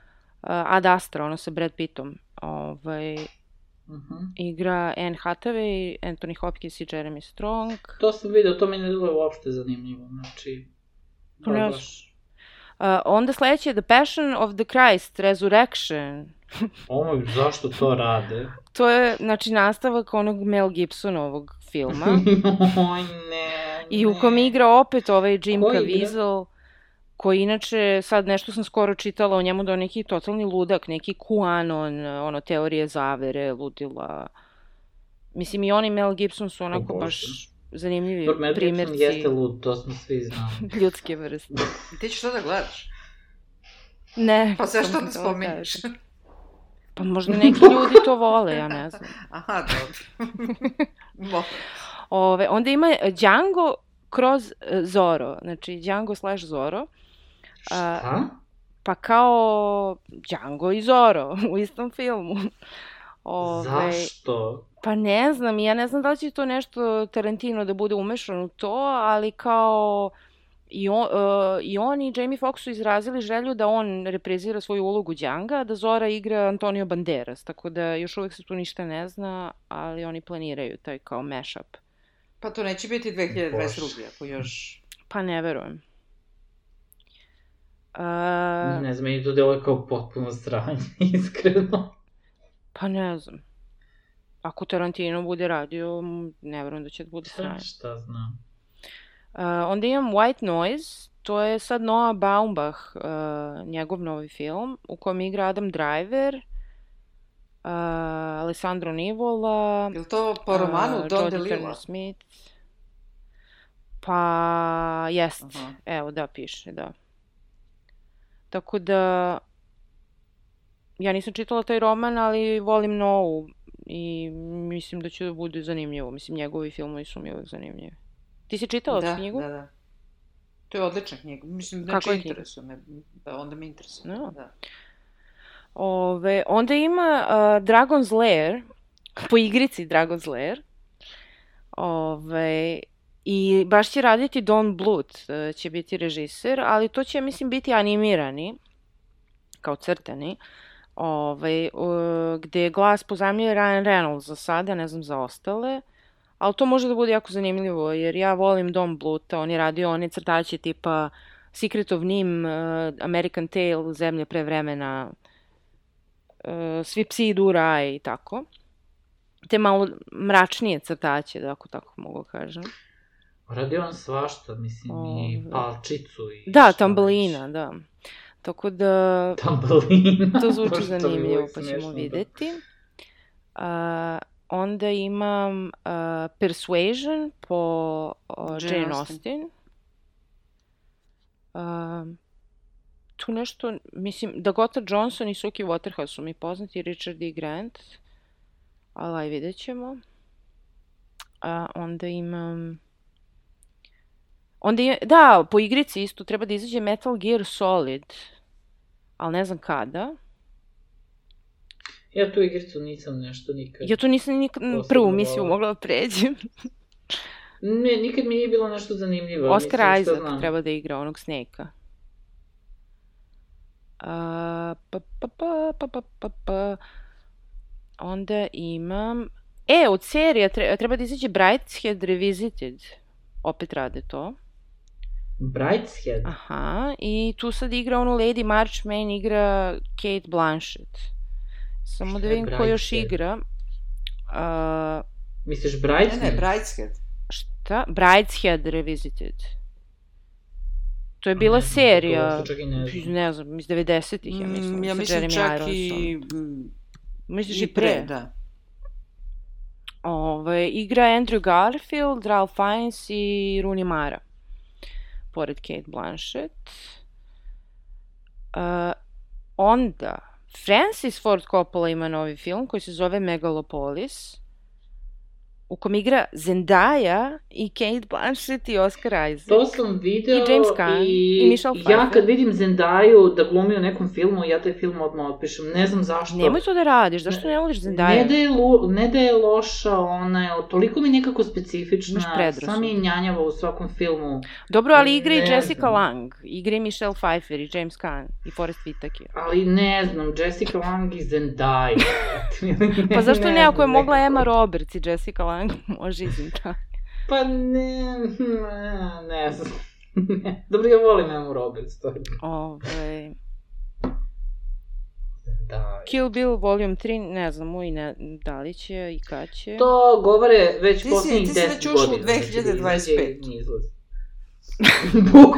Ad Astra, ono sa Brad Pittom. Ovaj, uh mhm. -huh. igra Anne Hathaway, Anthony Hopkins i Jeremy Strong. To sam vidio, to mi ne bilo uopšte zanimljivo. Znači, to je baš... Uh, onda sledeće je The Passion of the Christ, Resurrection. Ovo, zašto to rade? To je, znači, nastavak onog Mel Gibsonovog filma. Oj, ne, I u kom igra opet ovaj Jim Caviezel, koji inače, sad nešto sam skoro čitala o njemu da je neki totalni ludak, neki QAnon, ono, teorije zavere, ludila. Mislim, i on i Mel Gibson su onako oh, baš zanimljivi Mel primjerci. Mel Gibson jeste lud, to smo svi znali. ljudske vrste. Ti ćeš to da gledaš? Ne. Pa sve što da spominješ. Pa možda neki ljudi to vole, ja ne znam. Aha, dobro. Ove, onda ima Django kroz e, Zoro, znači Django slash Zoro. Šta? Pa kao Django i Zoro u istom filmu. Ove, Zašto? Pa ne znam, ja ne znam da li će to nešto Tarantino da bude umešan u to, ali kao i on, uh, i on i Jamie Foxx su izrazili želju da on reprezira svoju ulogu Djanga, da Zora igra Antonio Banderas, tako da još uvek se tu ništa ne zna, ali oni planiraju taj kao mashup. Pa to neće biti 2022. ako još... Pa ne verujem. Uh, ne znam, meni to deluje kao potpuno stranje, iskreno. Pa ne znam. Ako Tarantino bude radio, ne verujem da će da bude stranje. Šta znam. Uh, onda imam White Noise, to je sad Noah Baumbach, uh, njegov novi film, u kojem igra Adam Driver, uh, Alessandro Nivola. Je li to po romanu uh, Don DeLillo? Smith. Pa, jest. Uh -huh. Evo, da, piše, da. Tako da, ja nisam čitala taj roman, ali volim Novu i mislim da će da bude zanimljivo. Mislim, njegovi filmovi su mi uvek zanimljivi. Ti si čitala da, knjigu? Da, da. To je odlična knjiga. Mislim, znači Kako je interesuje me. Da, onda me interesuje. No. Da. Ove, onda ima uh, Dragon's Lair, po igrici Dragon's Lair. Ove, I baš će raditi Don Bluth, uh, će biti režiser, ali to će, mislim, biti animirani, kao crtani, ovaj, uh, gde glas pozajemljuje Ryan Reynolds za sada, ne znam za ostale. Uh, Ali to može da bude jako zanimljivo, jer ja volim Don Bluta, on je radio one crtače tipa Secret of Nim, uh, American Tale, Zemlje pre vremena, uh, Svi psi idu u raj i tako. Te malo mračnije crtače, da ako tako mogu da kažem. Radio on svašta, mislim, o, i palčicu i... Da, tambalina, da. Tako da... Tambalina. To zvuči zanimljivo, pa ćemo da. videti. Onda imam uh, Persuasion po uh, Jane, Jane Austen. Uh, tu nešto, mislim, Dakota Johnson i Suki Waterhouse su mi poznati, Richard E. Grant, ali aj vidjet ćemo. Uh, onda imam... Onda je, da, po igrici isto treba da izađe Metal Gear Solid, ali ne znam kada. Ja tu igricu nisam nešto nikad... Ja tu nisam nikad prvu misiju mogla da pređem. ne, nikad mi nije bilo nešto zanimljivo. Oscar Isaac treba da igra onog Snake-a. Uh, pa, pa, pa, pa, pa, pa, pa. Onda imam... E, od serija treba da izađe Brideshead Revisited. Opet rade to. Brideshead? Aha, i tu sad igra onu Lady Marchmain, igra Kate Blanchett. Samo da vidim ko još igra. Uh, Misliš Brideshead? Ne, ne, Brideshead. Šta? Brideshead Revisited. To je bila ne, serija, ne, ne znam, iz 90-ih, ja mislim, mm, ja mislim čak i... Misliš i pre? pre da. Ove, igra Andrew Garfield, Ralph Fiennes i Rooney Mara. Pored Kate Blanchett. Uh, onda, Francis Ford Coppola ima novi film koji se zove Megalopolis. U kom igra Zendaya i Kate Blanchett i Oscar Isaac. To sam video I James Caan i, i Michelle ja Pfeiffer. kad vidim Zendaju da glumi u nekom filmu, ja taj film odmah otpišem. Ne znam zašto. Nemoj to da radiš, zašto ne voliš Zendaya? Ne da, je lu, ne da je loša, ona je toliko mi nekako specifična, sam je njanjava u svakom filmu. Dobro, ali igra i Ne Jessica znam. Lang, igra i Michelle Pfeiffer i James Caan i Forrest Whitaker. Ali ne znam, Jessica Lang i Zendaya. Pa zašto ne, ako je mogla. Emma Roberts i Jessica Lang, može i Zendaya. Pa ne, ne, ne znam. Ne. Dobro, ja volim Emma Roberts, to je Ove, da. Kill Bill Volume 3, ne znam, i ne, da li će i kad će. To govore već Ti si- poslednjih ti si 10 već ušla u godina. znači da 2025. Bukvalno.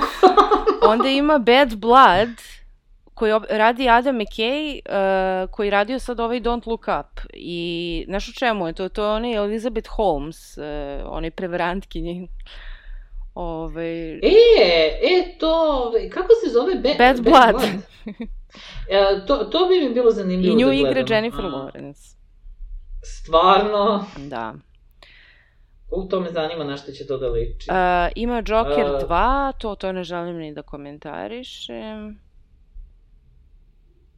Onda ima Bad Blood, koji radi Adam McKay, uh, koji radio sad ovaj Don't Look Up. I znaš u čemu je to? To je onaj Elizabeth Holmes, uh, onaj prevarantkinji. Ove, E, e, to, kako se zove? Be, Bad Blood. E, to, to bi mi bilo zanimljivo I nju da igra gledam. Jennifer A, Lawrence. Stvarno, Da. u to me zanima na što će to da liči. Uh, ima Joker A- 2, to, to ne želim ni da komentarišem.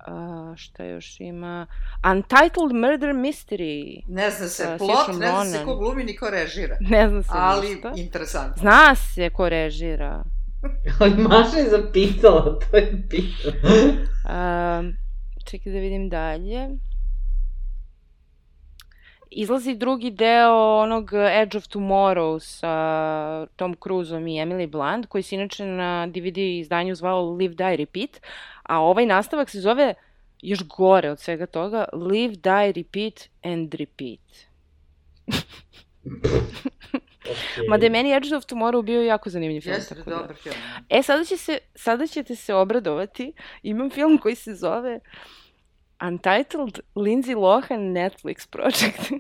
Uh, šta još ima? Untitled Murder Mystery. Ne zna se plot, ne zna se ko glumi ni ko režira. Ne znam se Ali ništa. interesantno. Zna se ko režira. Ali Maša je zapisala, to je bitno. Um, čekaj da vidim dalje. Izlazi drugi deo onog Edge of Tomorrow sa Tom Cruiseom i Emily Blunt, koji se inače na DVD izdanju zvao Live, Die, Repeat, a ovaj nastavak se zove još gore od svega toga Live, Die, Repeat and Repeat. Okay. Mada je meni Edge of Tomorrow bio jako zanimljiv film. Jeste tako da- dobar film. E, sada, će se, sada ćete se obradovati. Imam film koji se zove Untitled Lindsay Lohan Netflix Project.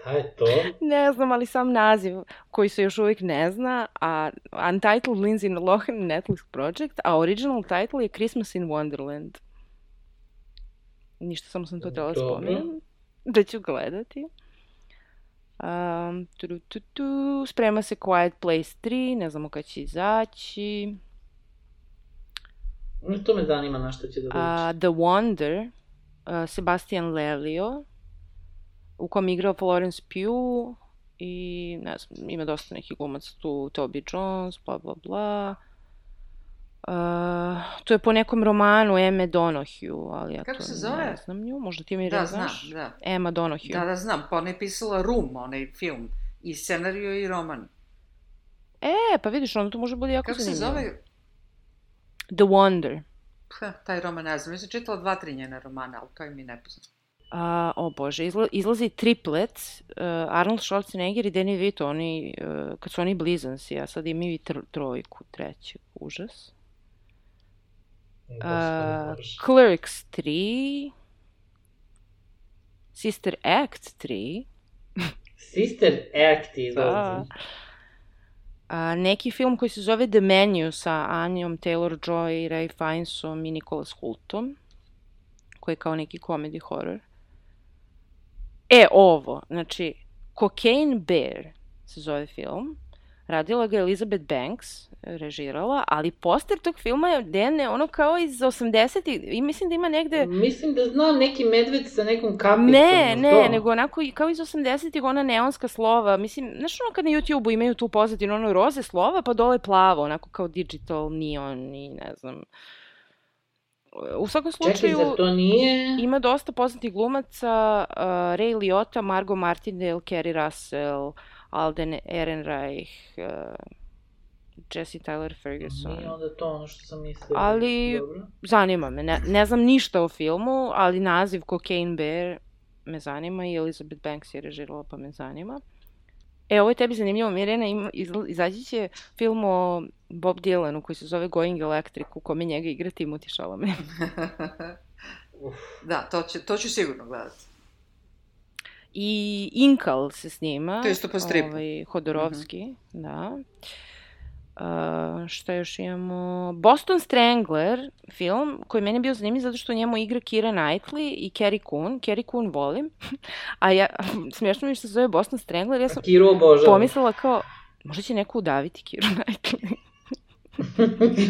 Šta je to? ne znam, ali sam naziv koji se još uvijek ne zna, a Untitled Lindsay Lohan Netflix Project, a original title je Christmas in Wonderland. Ništa, samo sam to tela spomenem. Da ću gledati. Um, tu, tu, tu, sprema se Quiet Place 3, ne znamo kad će izaći. No, to me zanima na što će da liči. A, The Wonder, uh, Sebastian Lelio, u kom igrao Florence Pugh i ne znam, ima dosta nekih glumaca tu, Toby Jones, bla bla bla. Uh, to je po nekom romanu Emme Donohue, ali ja Kako to se zove? ne znam nju, možda ti mi Da, ne znam, znaš? da. Emma Donohue. Da, da, znam. Pa ona je pisala Room, onaj film. I scenariju i roman. E, pa vidiš, onda to može bude jako Kako se zanimljivo. zove? The Wonder. Ha, taj roman ne znam. Ja sam čitala dva, tri njene romana, ali to je mi nepoznat. A, o bože, izla, izlazi triplet, uh, Arnold Schwarzenegger i Danny DeVito, oni, uh, kad su oni blizanci, a sad imaju i tr trojku, treću, užas. Uh, Clerks 3, Sister Act 3, Sister Act da. izlazi. A, neki film koji se zove The Menu sa Anjom Taylor-Joy, Ray Fiennesom i Nicholas Hultom, koji je kao neki comedy horror. E, ovo, znači, Cocaine Bear se zove film. Radila ga Elizabeth Banks, režirala, ali poster tog filma je dene ono kao iz 80-ih i mislim da ima negde... Mislim da znam neki medved sa nekom kapicom. Ne, ne, to? nego onako kao iz 80-ih ona neonska slova. Mislim, znaš ono kad na YouTube-u imaju tu pozadinu ono roze slova, pa dole plavo, onako kao digital neon i ne znam. U svakom Čekaj, slučaju zar to nije... ima dosta poznatih glumaca, uh, Ray Liotta, Margot Martindale, Kerry Russell, Alden Ehrenreich, uh, Jesse Tyler Ferguson. Nije onda to ono što sam mislila. Ali- Dobro. Zanima me, ne, ne znam ništa o filmu, ali naziv Cocaine Bear me zanima i Elizabeth Banks je režirala pa me zanima. E, ovo je tebi zanimljivo, Mirjana, ima, izaći će film o Bob Dylanu koji se zove Going Electric, u kome njega igra Timothy Chalamet. Da, to, će, to ću sigurno gledati. I Inkal se snima. To je isto po stripu. Ovaj, Hodorovski, da. Uh, šta još imamo? Boston Strangler film, koji meni je bio zanimljiv zato što u njemu igra Kira Knightley i Carrie Coon. Carrie Coon volim. A ja, smiješno mi što se zove Boston Strangler, ja sam Kiru obožavam. pomislila kao, možda će neko udaviti Kiru Knightley.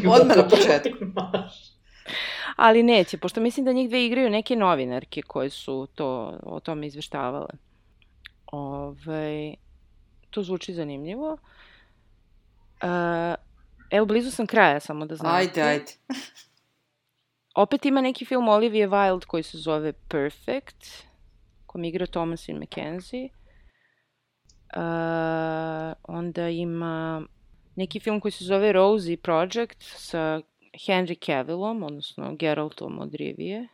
Odmah na početku. Ali neće, pošto mislim da njih dve igraju neke novinarke koje su to, o tome izveštavale. Ove, to zvuči zanimljivo. Uh, evo, blizu sam kraja, samo da znate. Ajde, ajde. Opet ima neki film Olivia Wilde koji se zove Perfect, kom igra Thomasin McKenzie. Uh, onda ima neki film koji se zove Rosie Project sa Henry Cavillom, odnosno Geraltom od Rivije.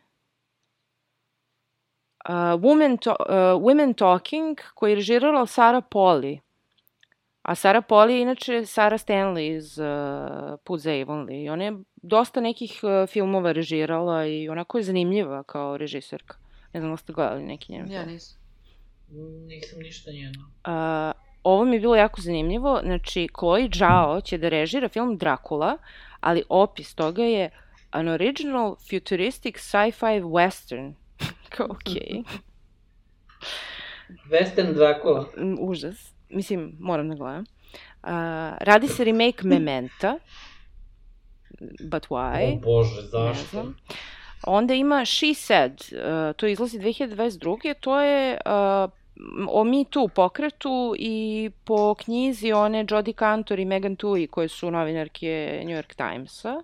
Uh, Women, to, uh, Women Talking, koji je režirala Sara Polly. A Sara Polly je inače Sara Stanley iz uh, Put za Avonlea. I ona je dosta nekih uh, filmova režirala i onako je zanimljiva kao režiserka. Ne znam da ste gledali neki njen Ja film. nisam. Nisam ništa njeno. Uh, ovo mi je bilo jako zanimljivo. Znači, Chloe Zhao će da režira film Dracula, ali opis toga je an original futuristic sci-fi western. Kao, okej. Western Dracula. Mm, Užas. Mislim, moram da gledam. Uh, radi se remake Mementa. But why? O bože, zašto? Onda ima She Said, uh, to izlazi 2022. To je uh, o Me Too pokretu i po knjizi one Jodie Cantor i Megan Tui koje su novinarke New York Timesa.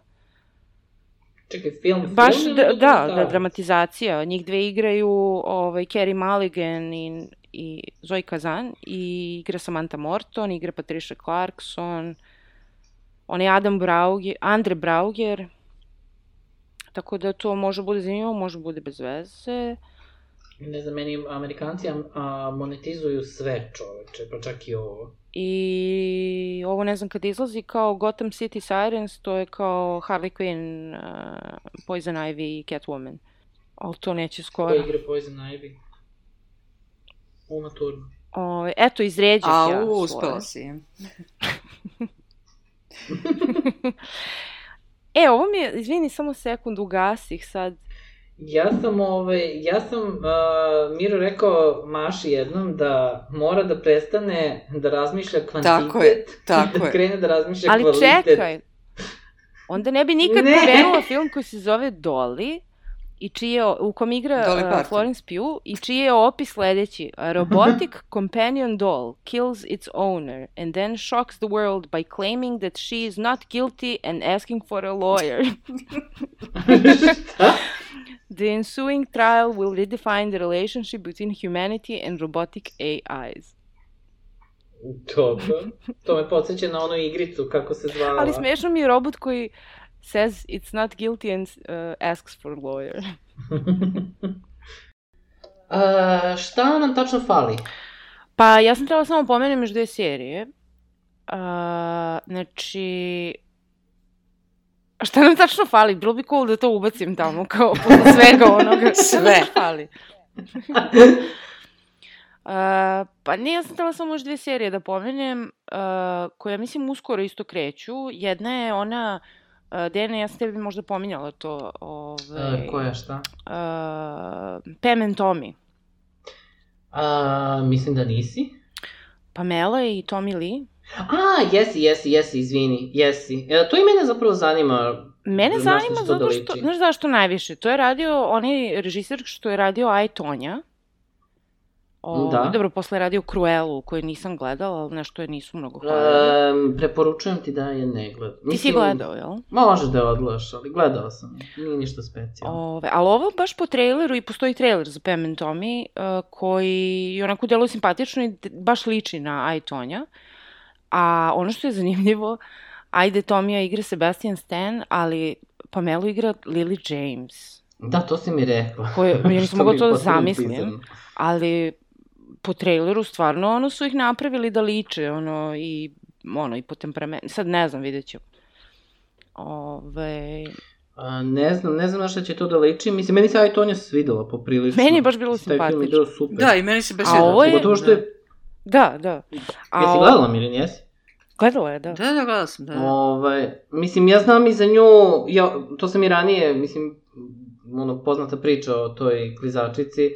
Čekaj, film, Baš, film ili da, da, da, dramatizacija. Njih dve igraju ovaj, Carey Mulligan i, i Zoe Kazan i igra Samantha Morton, igra Patricia Clarkson, on je Adam Brauger, Andre Brauger, tako da to može bude zanimljivo, može bude bez veze. Ne znam, meni Amerikanci a, monetizuju sve čoveče, pa čak i ovo. I ovo ne znam kad izlazi kao Gotham City Sirens, to je kao Harley Quinn, uh, Poison Ivy i Catwoman. Ali to neće Ko skoro. igra Poison Ivy? Uma Thurman. Ove, eto, izređah A, ja u, svoje. uspela si. E, ovo mi je, izvini, samo sekund, ugasih sad. Ja sam, ovaj, ja sam uh, Miro rekao Maši jednom da mora da prestane da razmišlja kvantitet Tako je, tako i da je. krene da razmišlja Ali kvalitet. čekaj, onda ne bi nikad Ne. pomenula film koji se zove Dolly, i čiji je, u kom igra uh. Florence Pugh i čiji je opis sledeći. A robotic companion doll kills its owner and then shocks the world by claiming that she is not guilty and asking for a lawyer. The ensuing trial will redefine the relationship between humanity and robotic AIs. Dobro. To me podsjeća na onu igricu, kako se zvala. Ali smešno mi je robot koji says it's not guilty and uh, asks for a lawyer. A, šta nam tačno fali? Pa ja sam trebala samo pomenem još dve serije. Uh, znači, šta nam tačno fali? Bilo bi cool da to ubacim tamo, kao posle svega onoga. Šta Sve. fali? Uh, pa nije, ja sam htjela samo još dve serije da pomenem, uh, koje mislim uskoro isto kreću. Jedna je ona, uh, Dena, ja sam tebi možda pominjala to, ove, A, koja šta? uh, Pam and Tommy. A, mislim da nisi. Pamela i Tommy Lee. A, jesi, jesi, jesi, izvini, jesi. E, to i mene zapravo zanima. Mene zanima će to da zato što, znaš zašto najviše? To je radio onaj režiser što je radio Aj Tonja. O, Da. Dobro, posle je radio Cruelu, koju nisam gledala, ali nešto je nisu mnogo hvalili. Um, preporučujem ti da je ne gledam. Ti si gledao, jel? Možeš da je odgledaš, ali gledao sam. je. Nije ništa specijalno. Ove, ali ovo baš po traileru i postoji trailer za Pam and Tommy uh, koji i onako deluje simpatično i baš liči na Aj Tonja. A ono što je zanimljivo, ajde Tomija igra Sebastian Stan, ali Pamelu igra Lily James. Da, to si mi rekla. Koje- ja nisam mogla to da zamislim. ali po traileru stvarno ono su ih napravili da liče ono i ono i po temperamentu sad ne znam vidjet ću Ove... A, ne znam, ne znam na šta će to da liči. Mislim, meni se Aj Tonja svidela poprilično. Meni je baš bilo Taj film je simpatično. bio super. Da, i meni se baš A svidelo. ovo je- Pogotovo što je... da da Jesi o- gledala, Mirin, jesi? Gledala je, da. Da, da, gledala sam, da. da. Ovaj, mislim, ja znam i za nju, ja, to sam i ranije, mislim, ono, poznata priča o toj klizačici,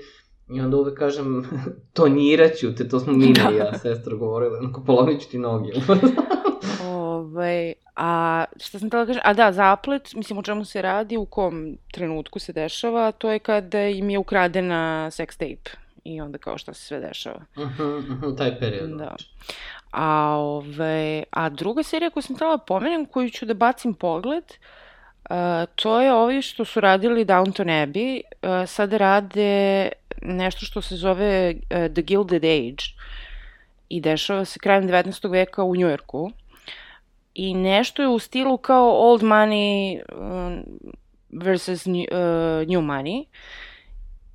i onda uvek kažem, tonjiraću te, to smo Mina i ja, sestra, govorile, onako, polomit ću ti noge. Ovaj, a šta sam tela da kažem, a da, zaplet, mislim o čemu se radi, u kom trenutku se dešava, to je kada im je ukradena sex tape i onda kao šta se sve dešava. Uh -huh, uh -huh, taj period. Da. A, ove, a druga serija koju sam htjela da pomenem, koju ću da bacim pogled, uh, to je ovi što su radili Downton Abbey, uh, sada rade nešto što se zove uh, The Gilded Age i dešava se krajem 19. veka u Njujorku i nešto je u stilu kao old money um, versus new, uh, new money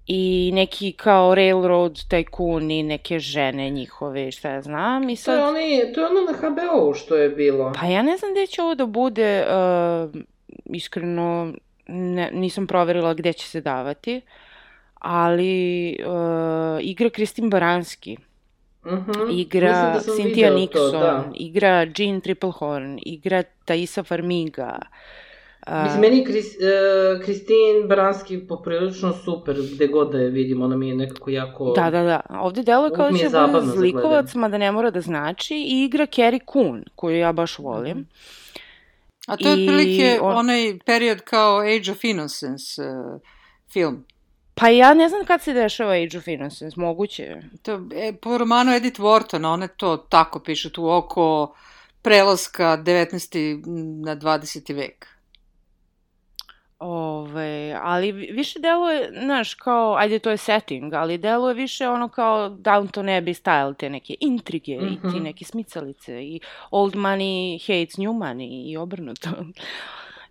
i neki kao railroad tajkuni, neke žene njihove, šta ja znam. I sad... To je, oni, to je ono na HBO-u što je bilo. Pa ja ne znam gde će ovo da bude, uh, iskreno ne, nisam proverila gde će se davati, ali uh, igra Kristin Baranski. Uh -huh. Igra da Cynthia Nixon, to, da. igra Jean Triplehorn, igra Taisa Farmiga. Uh, Mislim, meni Kris, uh, Kristin Baranski poprilično super, gde god da je vidim, ona mi je nekako jako... Da, da, da. Ovde deluje kao da će bude zlikovac, mada ne mora da znači, i igra Carrie Coon, koju ja baš volim. Mm -hmm. A to je otprilike on... onaj period kao Age of Innocence uh, film. Pa ja ne znam kad se dešava Age of Innocence, moguće. To, e, po romanu Edith Wharton, one to tako piše tu oko prelaska 19. na 20. vek. Ove, ali više deluje, znaš, kao, ajde to je setting, ali deluje više ono kao Downton Abbey style, te neke intrige mm -hmm. i ti mhm. neke smicalice i old money hates new money i obrnuto.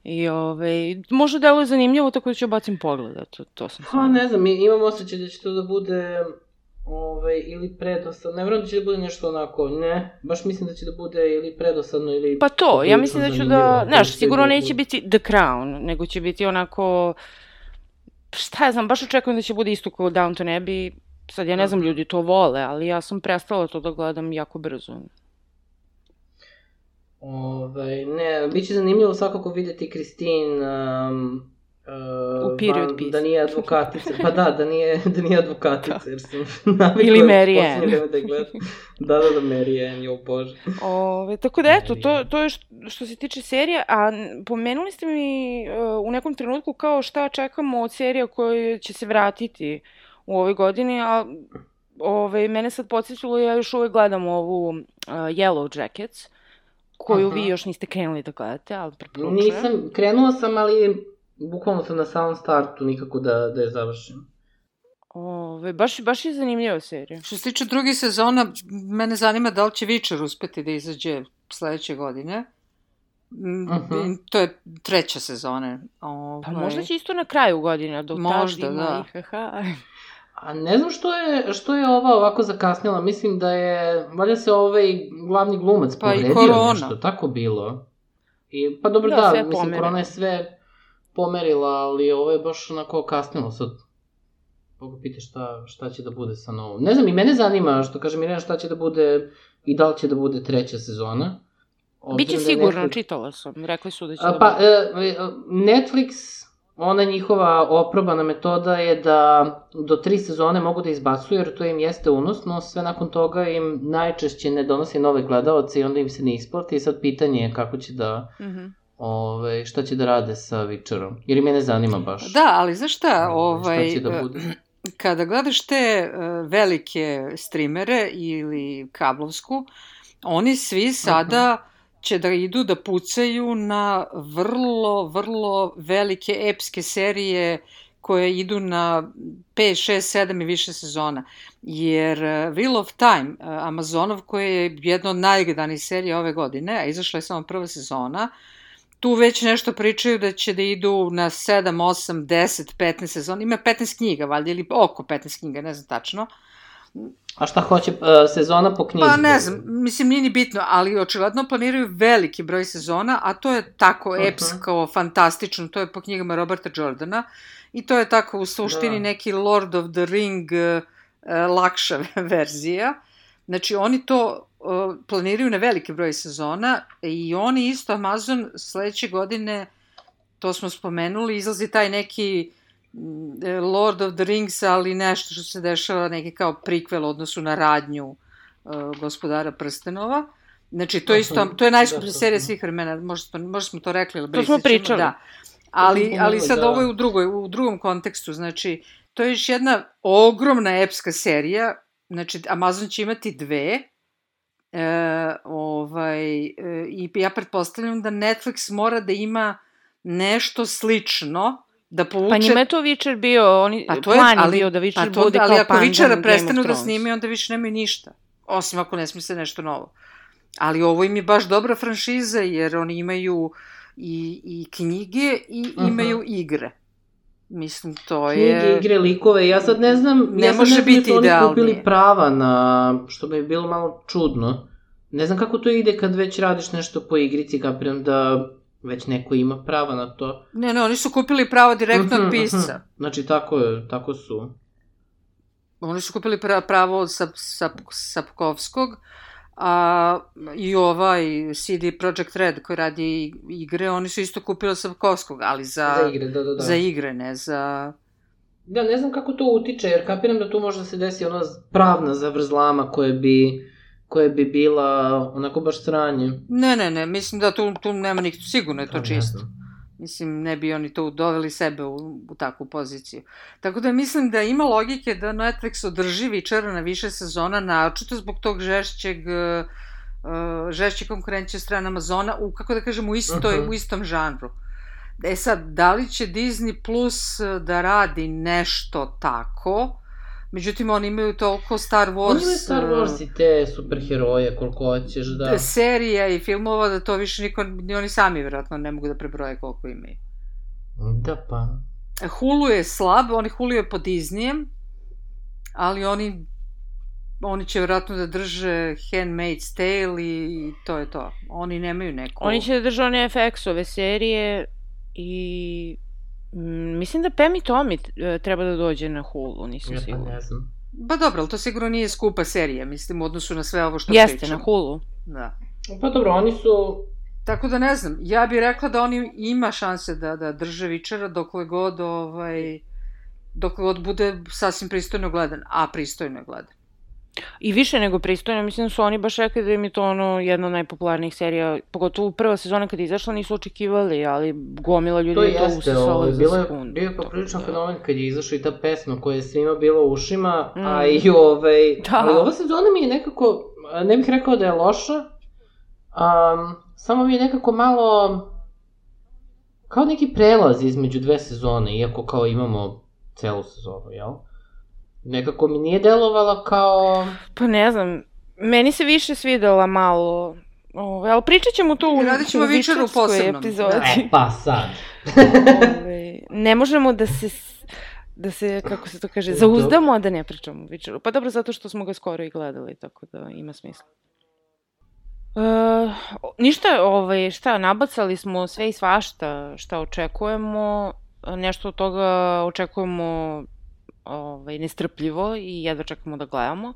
I ove, možda deluje zanimljivo, tako da ću bacim pogled, to, to sam Pa ne znam, imam osjećaj da će to da bude ove, ili predosadno, ne vjerujem da će da bude nešto onako, ne, baš mislim da će da bude ili predosadno ili... Pa to, ja mislim da ću da, znaš, sigurno neće biti The Crown, nego će biti onako, šta ja znam, baš očekujem da će bude isto kao Downton Abbey, sad ja ne znam, ljudi to vole, ali ja sam prestala to da gledam jako brzo. Ovaj, ne, bit će zanimljivo svakako videti Kristin um, Uh, u period van, piece. Da nije advokatica, pa da, da nije, da nije advokatica, da. jer sam Ili Mary Ann. da. Da, da, da, Mary Ann, jo bože. Ove, tako da eto, to, to je što, što se tiče serija, a pomenuli ste mi uh, u nekom trenutku kao šta čekamo od serija koje će se vratiti u ovoj godini, a ove, mene sad podsjećalo, ja još uvek gledam ovu uh, Yellow Jackets, koju Aha. vi još niste krenuli da gledate, ali preporučujem. Nisam, krenula sam, ali bukvalno sam na samom startu nikako da, da je završim. Ove, baš, baš je zanimljiva serija. Što se tiče druge sezona, mene zanima da li će Witcher uspeti da izađe sledeće godine. Uh -huh. To je treća sezona. Ove... Pa možda će isto na kraju godine, do možda, da. A ne znam što je, što je ova ovako zakasnila. Mislim da je, valjda se ovaj glavni glumac pa povredio i korona. nešto, tako bilo. I, pa dobro, da, da mislim, pomerila. korona je sve pomerila, ali ovo je baš onako kasnilo sad. Boga pita šta, šta će da bude sa novom. Ne znam, i mene zanima, što kaže Mirjana, šta će da bude i da li će da bude treća sezona. Biće da sigurno, Netflix... čitala sam, rekli su da će A, da pa, bude. E, Netflix ona njihova oprobana metoda je da do tri sezone mogu da izbacuju, jer to im jeste unosno, sve nakon toga im najčešće ne donosi nove gledalce i onda im se ne isplati i sad pitanje je kako će da... Mm -hmm. Ove, šta će da rade sa Witcherom? Jer i mene zanima baš. Da, ali znaš šta, ovaj, šta će da bude? kada gledaš te uh, velike streamere ili kablovsku, oni svi sada uh -huh će da idu da pucaju na vrlo, vrlo velike epske serije koje idu na 5, 6, 7 i više sezona. Jer eh, Wheel of Time, eh, Amazonov, koji je jedna od najgledanijih serija ove godine, a izašla je samo prva sezona, tu već nešto pričaju da će da idu na 7, 8, 10, 15 sezona. Ima 15 knjiga, valjda, ili oko 15 knjiga, ne znam tačno. Uh, A šta hoće uh, sezona po knjizi? Pa ne znam, mislim nije ni bitno, ali očigledno planiraju veliki broj sezona, a to je tako uh -huh. epsko, fantastično, to je po knjigama Roberta Jordana i to je tako u suštini da. neki Lord of the Ring uh, lakša verzija. Znači oni to o, planiraju na veliki broj sezona i oni isto Amazon sledeće godine, to smo spomenuli, izlazi taj neki e, Lord of the Rings, ali nešto što se dešava, neki kao prikvel odnosu na radnju uh, gospodara prstenova. Znači, to je isto, to je najskuplja Da, serija svih vremena, možda smo, možda smo to rekli, ali To smo brisat ćemo, pričali. Da. Ali, smo ali sad da. ovo je u, drugoj, u drugom kontekstu, znači, to je još jedna ogromna epska serija, znači, Amazon će imati dve, e, ovaj, e, i ja pretpostavljam da Netflix mora da ima nešto slično, da povuče... Pa njima je to Witcher bio, oni, Pa pa to je- plan je, ali- bio da Witcher A to, bude ali kao ako Vičara Game of prestanu da snimaju, onda više nemaju ništa. Osim ako ne smisle nešto novo. Ali ovo im je baš dobra franšiza, jer oni imaju i, i knjige i Mhm. imaju igre. Mislim, to Knjige, je... igre, likove, ja sad ne znam, Ne ja sad može ne znam biti jesu oni idealnije. kupili prava na, što bi bilo malo čudno. Ne znam kako to ide kad već radiš nešto po igrici, kapiram da već neko ima prava na to. Ne, ne, oni su kupili pravo direktno Mhm, od pisca. mhm. Znači, tako je, tako su. Oni su kupili pra, pravo od Sap, Sap, Sapkovskog, a i ovaj CD Projekt Red koji radi igre, oni su isto kupili od Sapkovskog, ali za, Za igre, da, da, da. za igre, ne za... Da, ne znam kako to utiče, jer kapiram da tu može da se desi ona pravna zavrzlama koje bi, koje bi bila onako baš sranje. Ne, ne, ne, mislim da tu, tu nema nikto, sigurno je to Pa, čisto. Mislim, ne bi oni to doveli sebe u, u takvu poziciju. Tako da mislim da ima logike da Netflix održi Vičera na više sezona, naočito zbog tog žešćeg, uh, žešće konkurencije od strane Amazona, u, kako da kažem, u, istoj, Mhm. u istom žanru. E sad, da li će Disney Plus eh, da radi nešto tako, međutim, oni imaju toliko Star Wars... Oni imaju Star Wars i te superheroje koliko hoćeš, da. serija i filmova da to više niko, ni oni sami vjerojatno ne mogu da prebroje koliko imaju. Da, pa. Hulu je slab, oni Hulu je pod Disneyem, ali oni oni će vjerojatno da drže Handmaid's Tale i, i to je to. Oni nemaju neku... Oni će da drže one FX-ove serije i mm, mislim da Pam i Tommy e, treba da dođe na Hulu, nisam Ja pa sigurna. ne znam. Ba dobro, ali to sigurno nije skupa serija, mislim, u odnosu na sve ovo što Jeste, pričamo. na Hulu. Da. Pa dobro, oni su... Tako da ne znam, ja bih rekla da oni ima šanse da, da drže Vičera dokle god, ovaj, dokle god bude sasvim pristojno gledan, a pristojno je gledan. I više nego pristojno, mislim da su oni baš rekli da im je to ono jedna od najpopularnijih serija, pogotovo prva sezona kad je izašla nisu očekivali, ali gomila ljudi To je to usisala za sekundu. bio je poprilično Da. fenomen kad je izašla i ta pesma koja je svima bila u ušima, Mm. a i ovaj... Da. Ali ova sezona mi je nekako, ne bih rekao da je loša, um, samo mi je nekako malo... Kao neki prelaz između dve sezone, iako kao imamo celu sezonu, jel? Nekako mi nije delovala kao... Pa ne znam, meni se više svidela malo, ove, ali pričat ćemo to u, Radit ćemo u Witcheru Witcherskoj posebnom, epizodi. E, pa sad. Ove, ne možemo da se da se, kako se to kaže, zauzdamo, a da ne pričamo o Witcheru. Pa dobro, zato što smo ga skoro i gledali, tako da ima smisla. E, ništa, ovaj, šta, nabacali smo sve i svašta šta očekujemo, nešto od toga očekujemo ovaj, nestrpljivo i jedva čekamo da gledamo,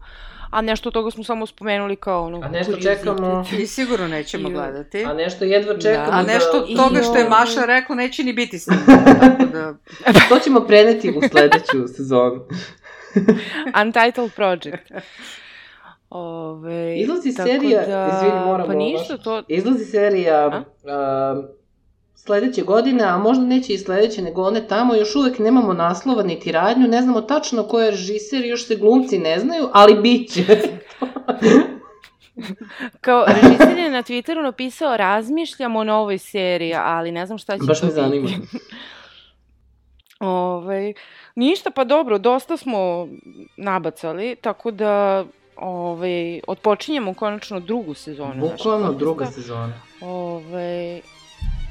a nešto od toga smo samo spomenuli kao ono... A nešto čekamo... I sigurno nećemo I- gledati. A nešto jedva čekamo A nešto od I toga što je ovaj- Maša rekla neće ni biti snimljeno, tako da... To ćemo preneti u sledeću sezonu. Untitled Project. Ove, Izlazi serija, da, izvini, moram Pa ovo ništa, to... Izlazi serija A? a, sledeće godine, a možda neće i sledeće, nego one tamo, još uvek nemamo naslova niti radnju, ne znamo tačno ko je režiser, još se glumci ne znaju, ali bit će. Kao, režiser je na Twitteru napisao razmišljamo o novoj seriji, ali ne znam šta će Baš to me zanima. Ove, ništa, pa dobro, dosta smo nabacali, tako da ove, otpočinjemo konačno drugu sezonu. Bukvalno druga sezona. Ove,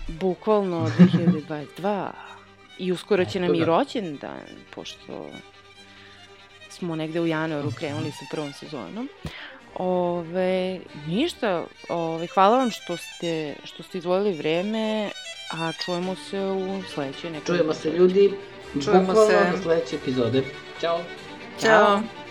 bukvalno 2022. I uskoro će Eto nam i ga. rođendan, pošto smo negde u januaru krenuli sa prvom sezonom. Ove, ništa, ove, hvala vam što ste, što ste izvojili vreme, a čujemo se u sledećoj nekoj Čujemo se ljudi, Čujemo bukvalno se. do sledeće epizode. Ćao! Ćao!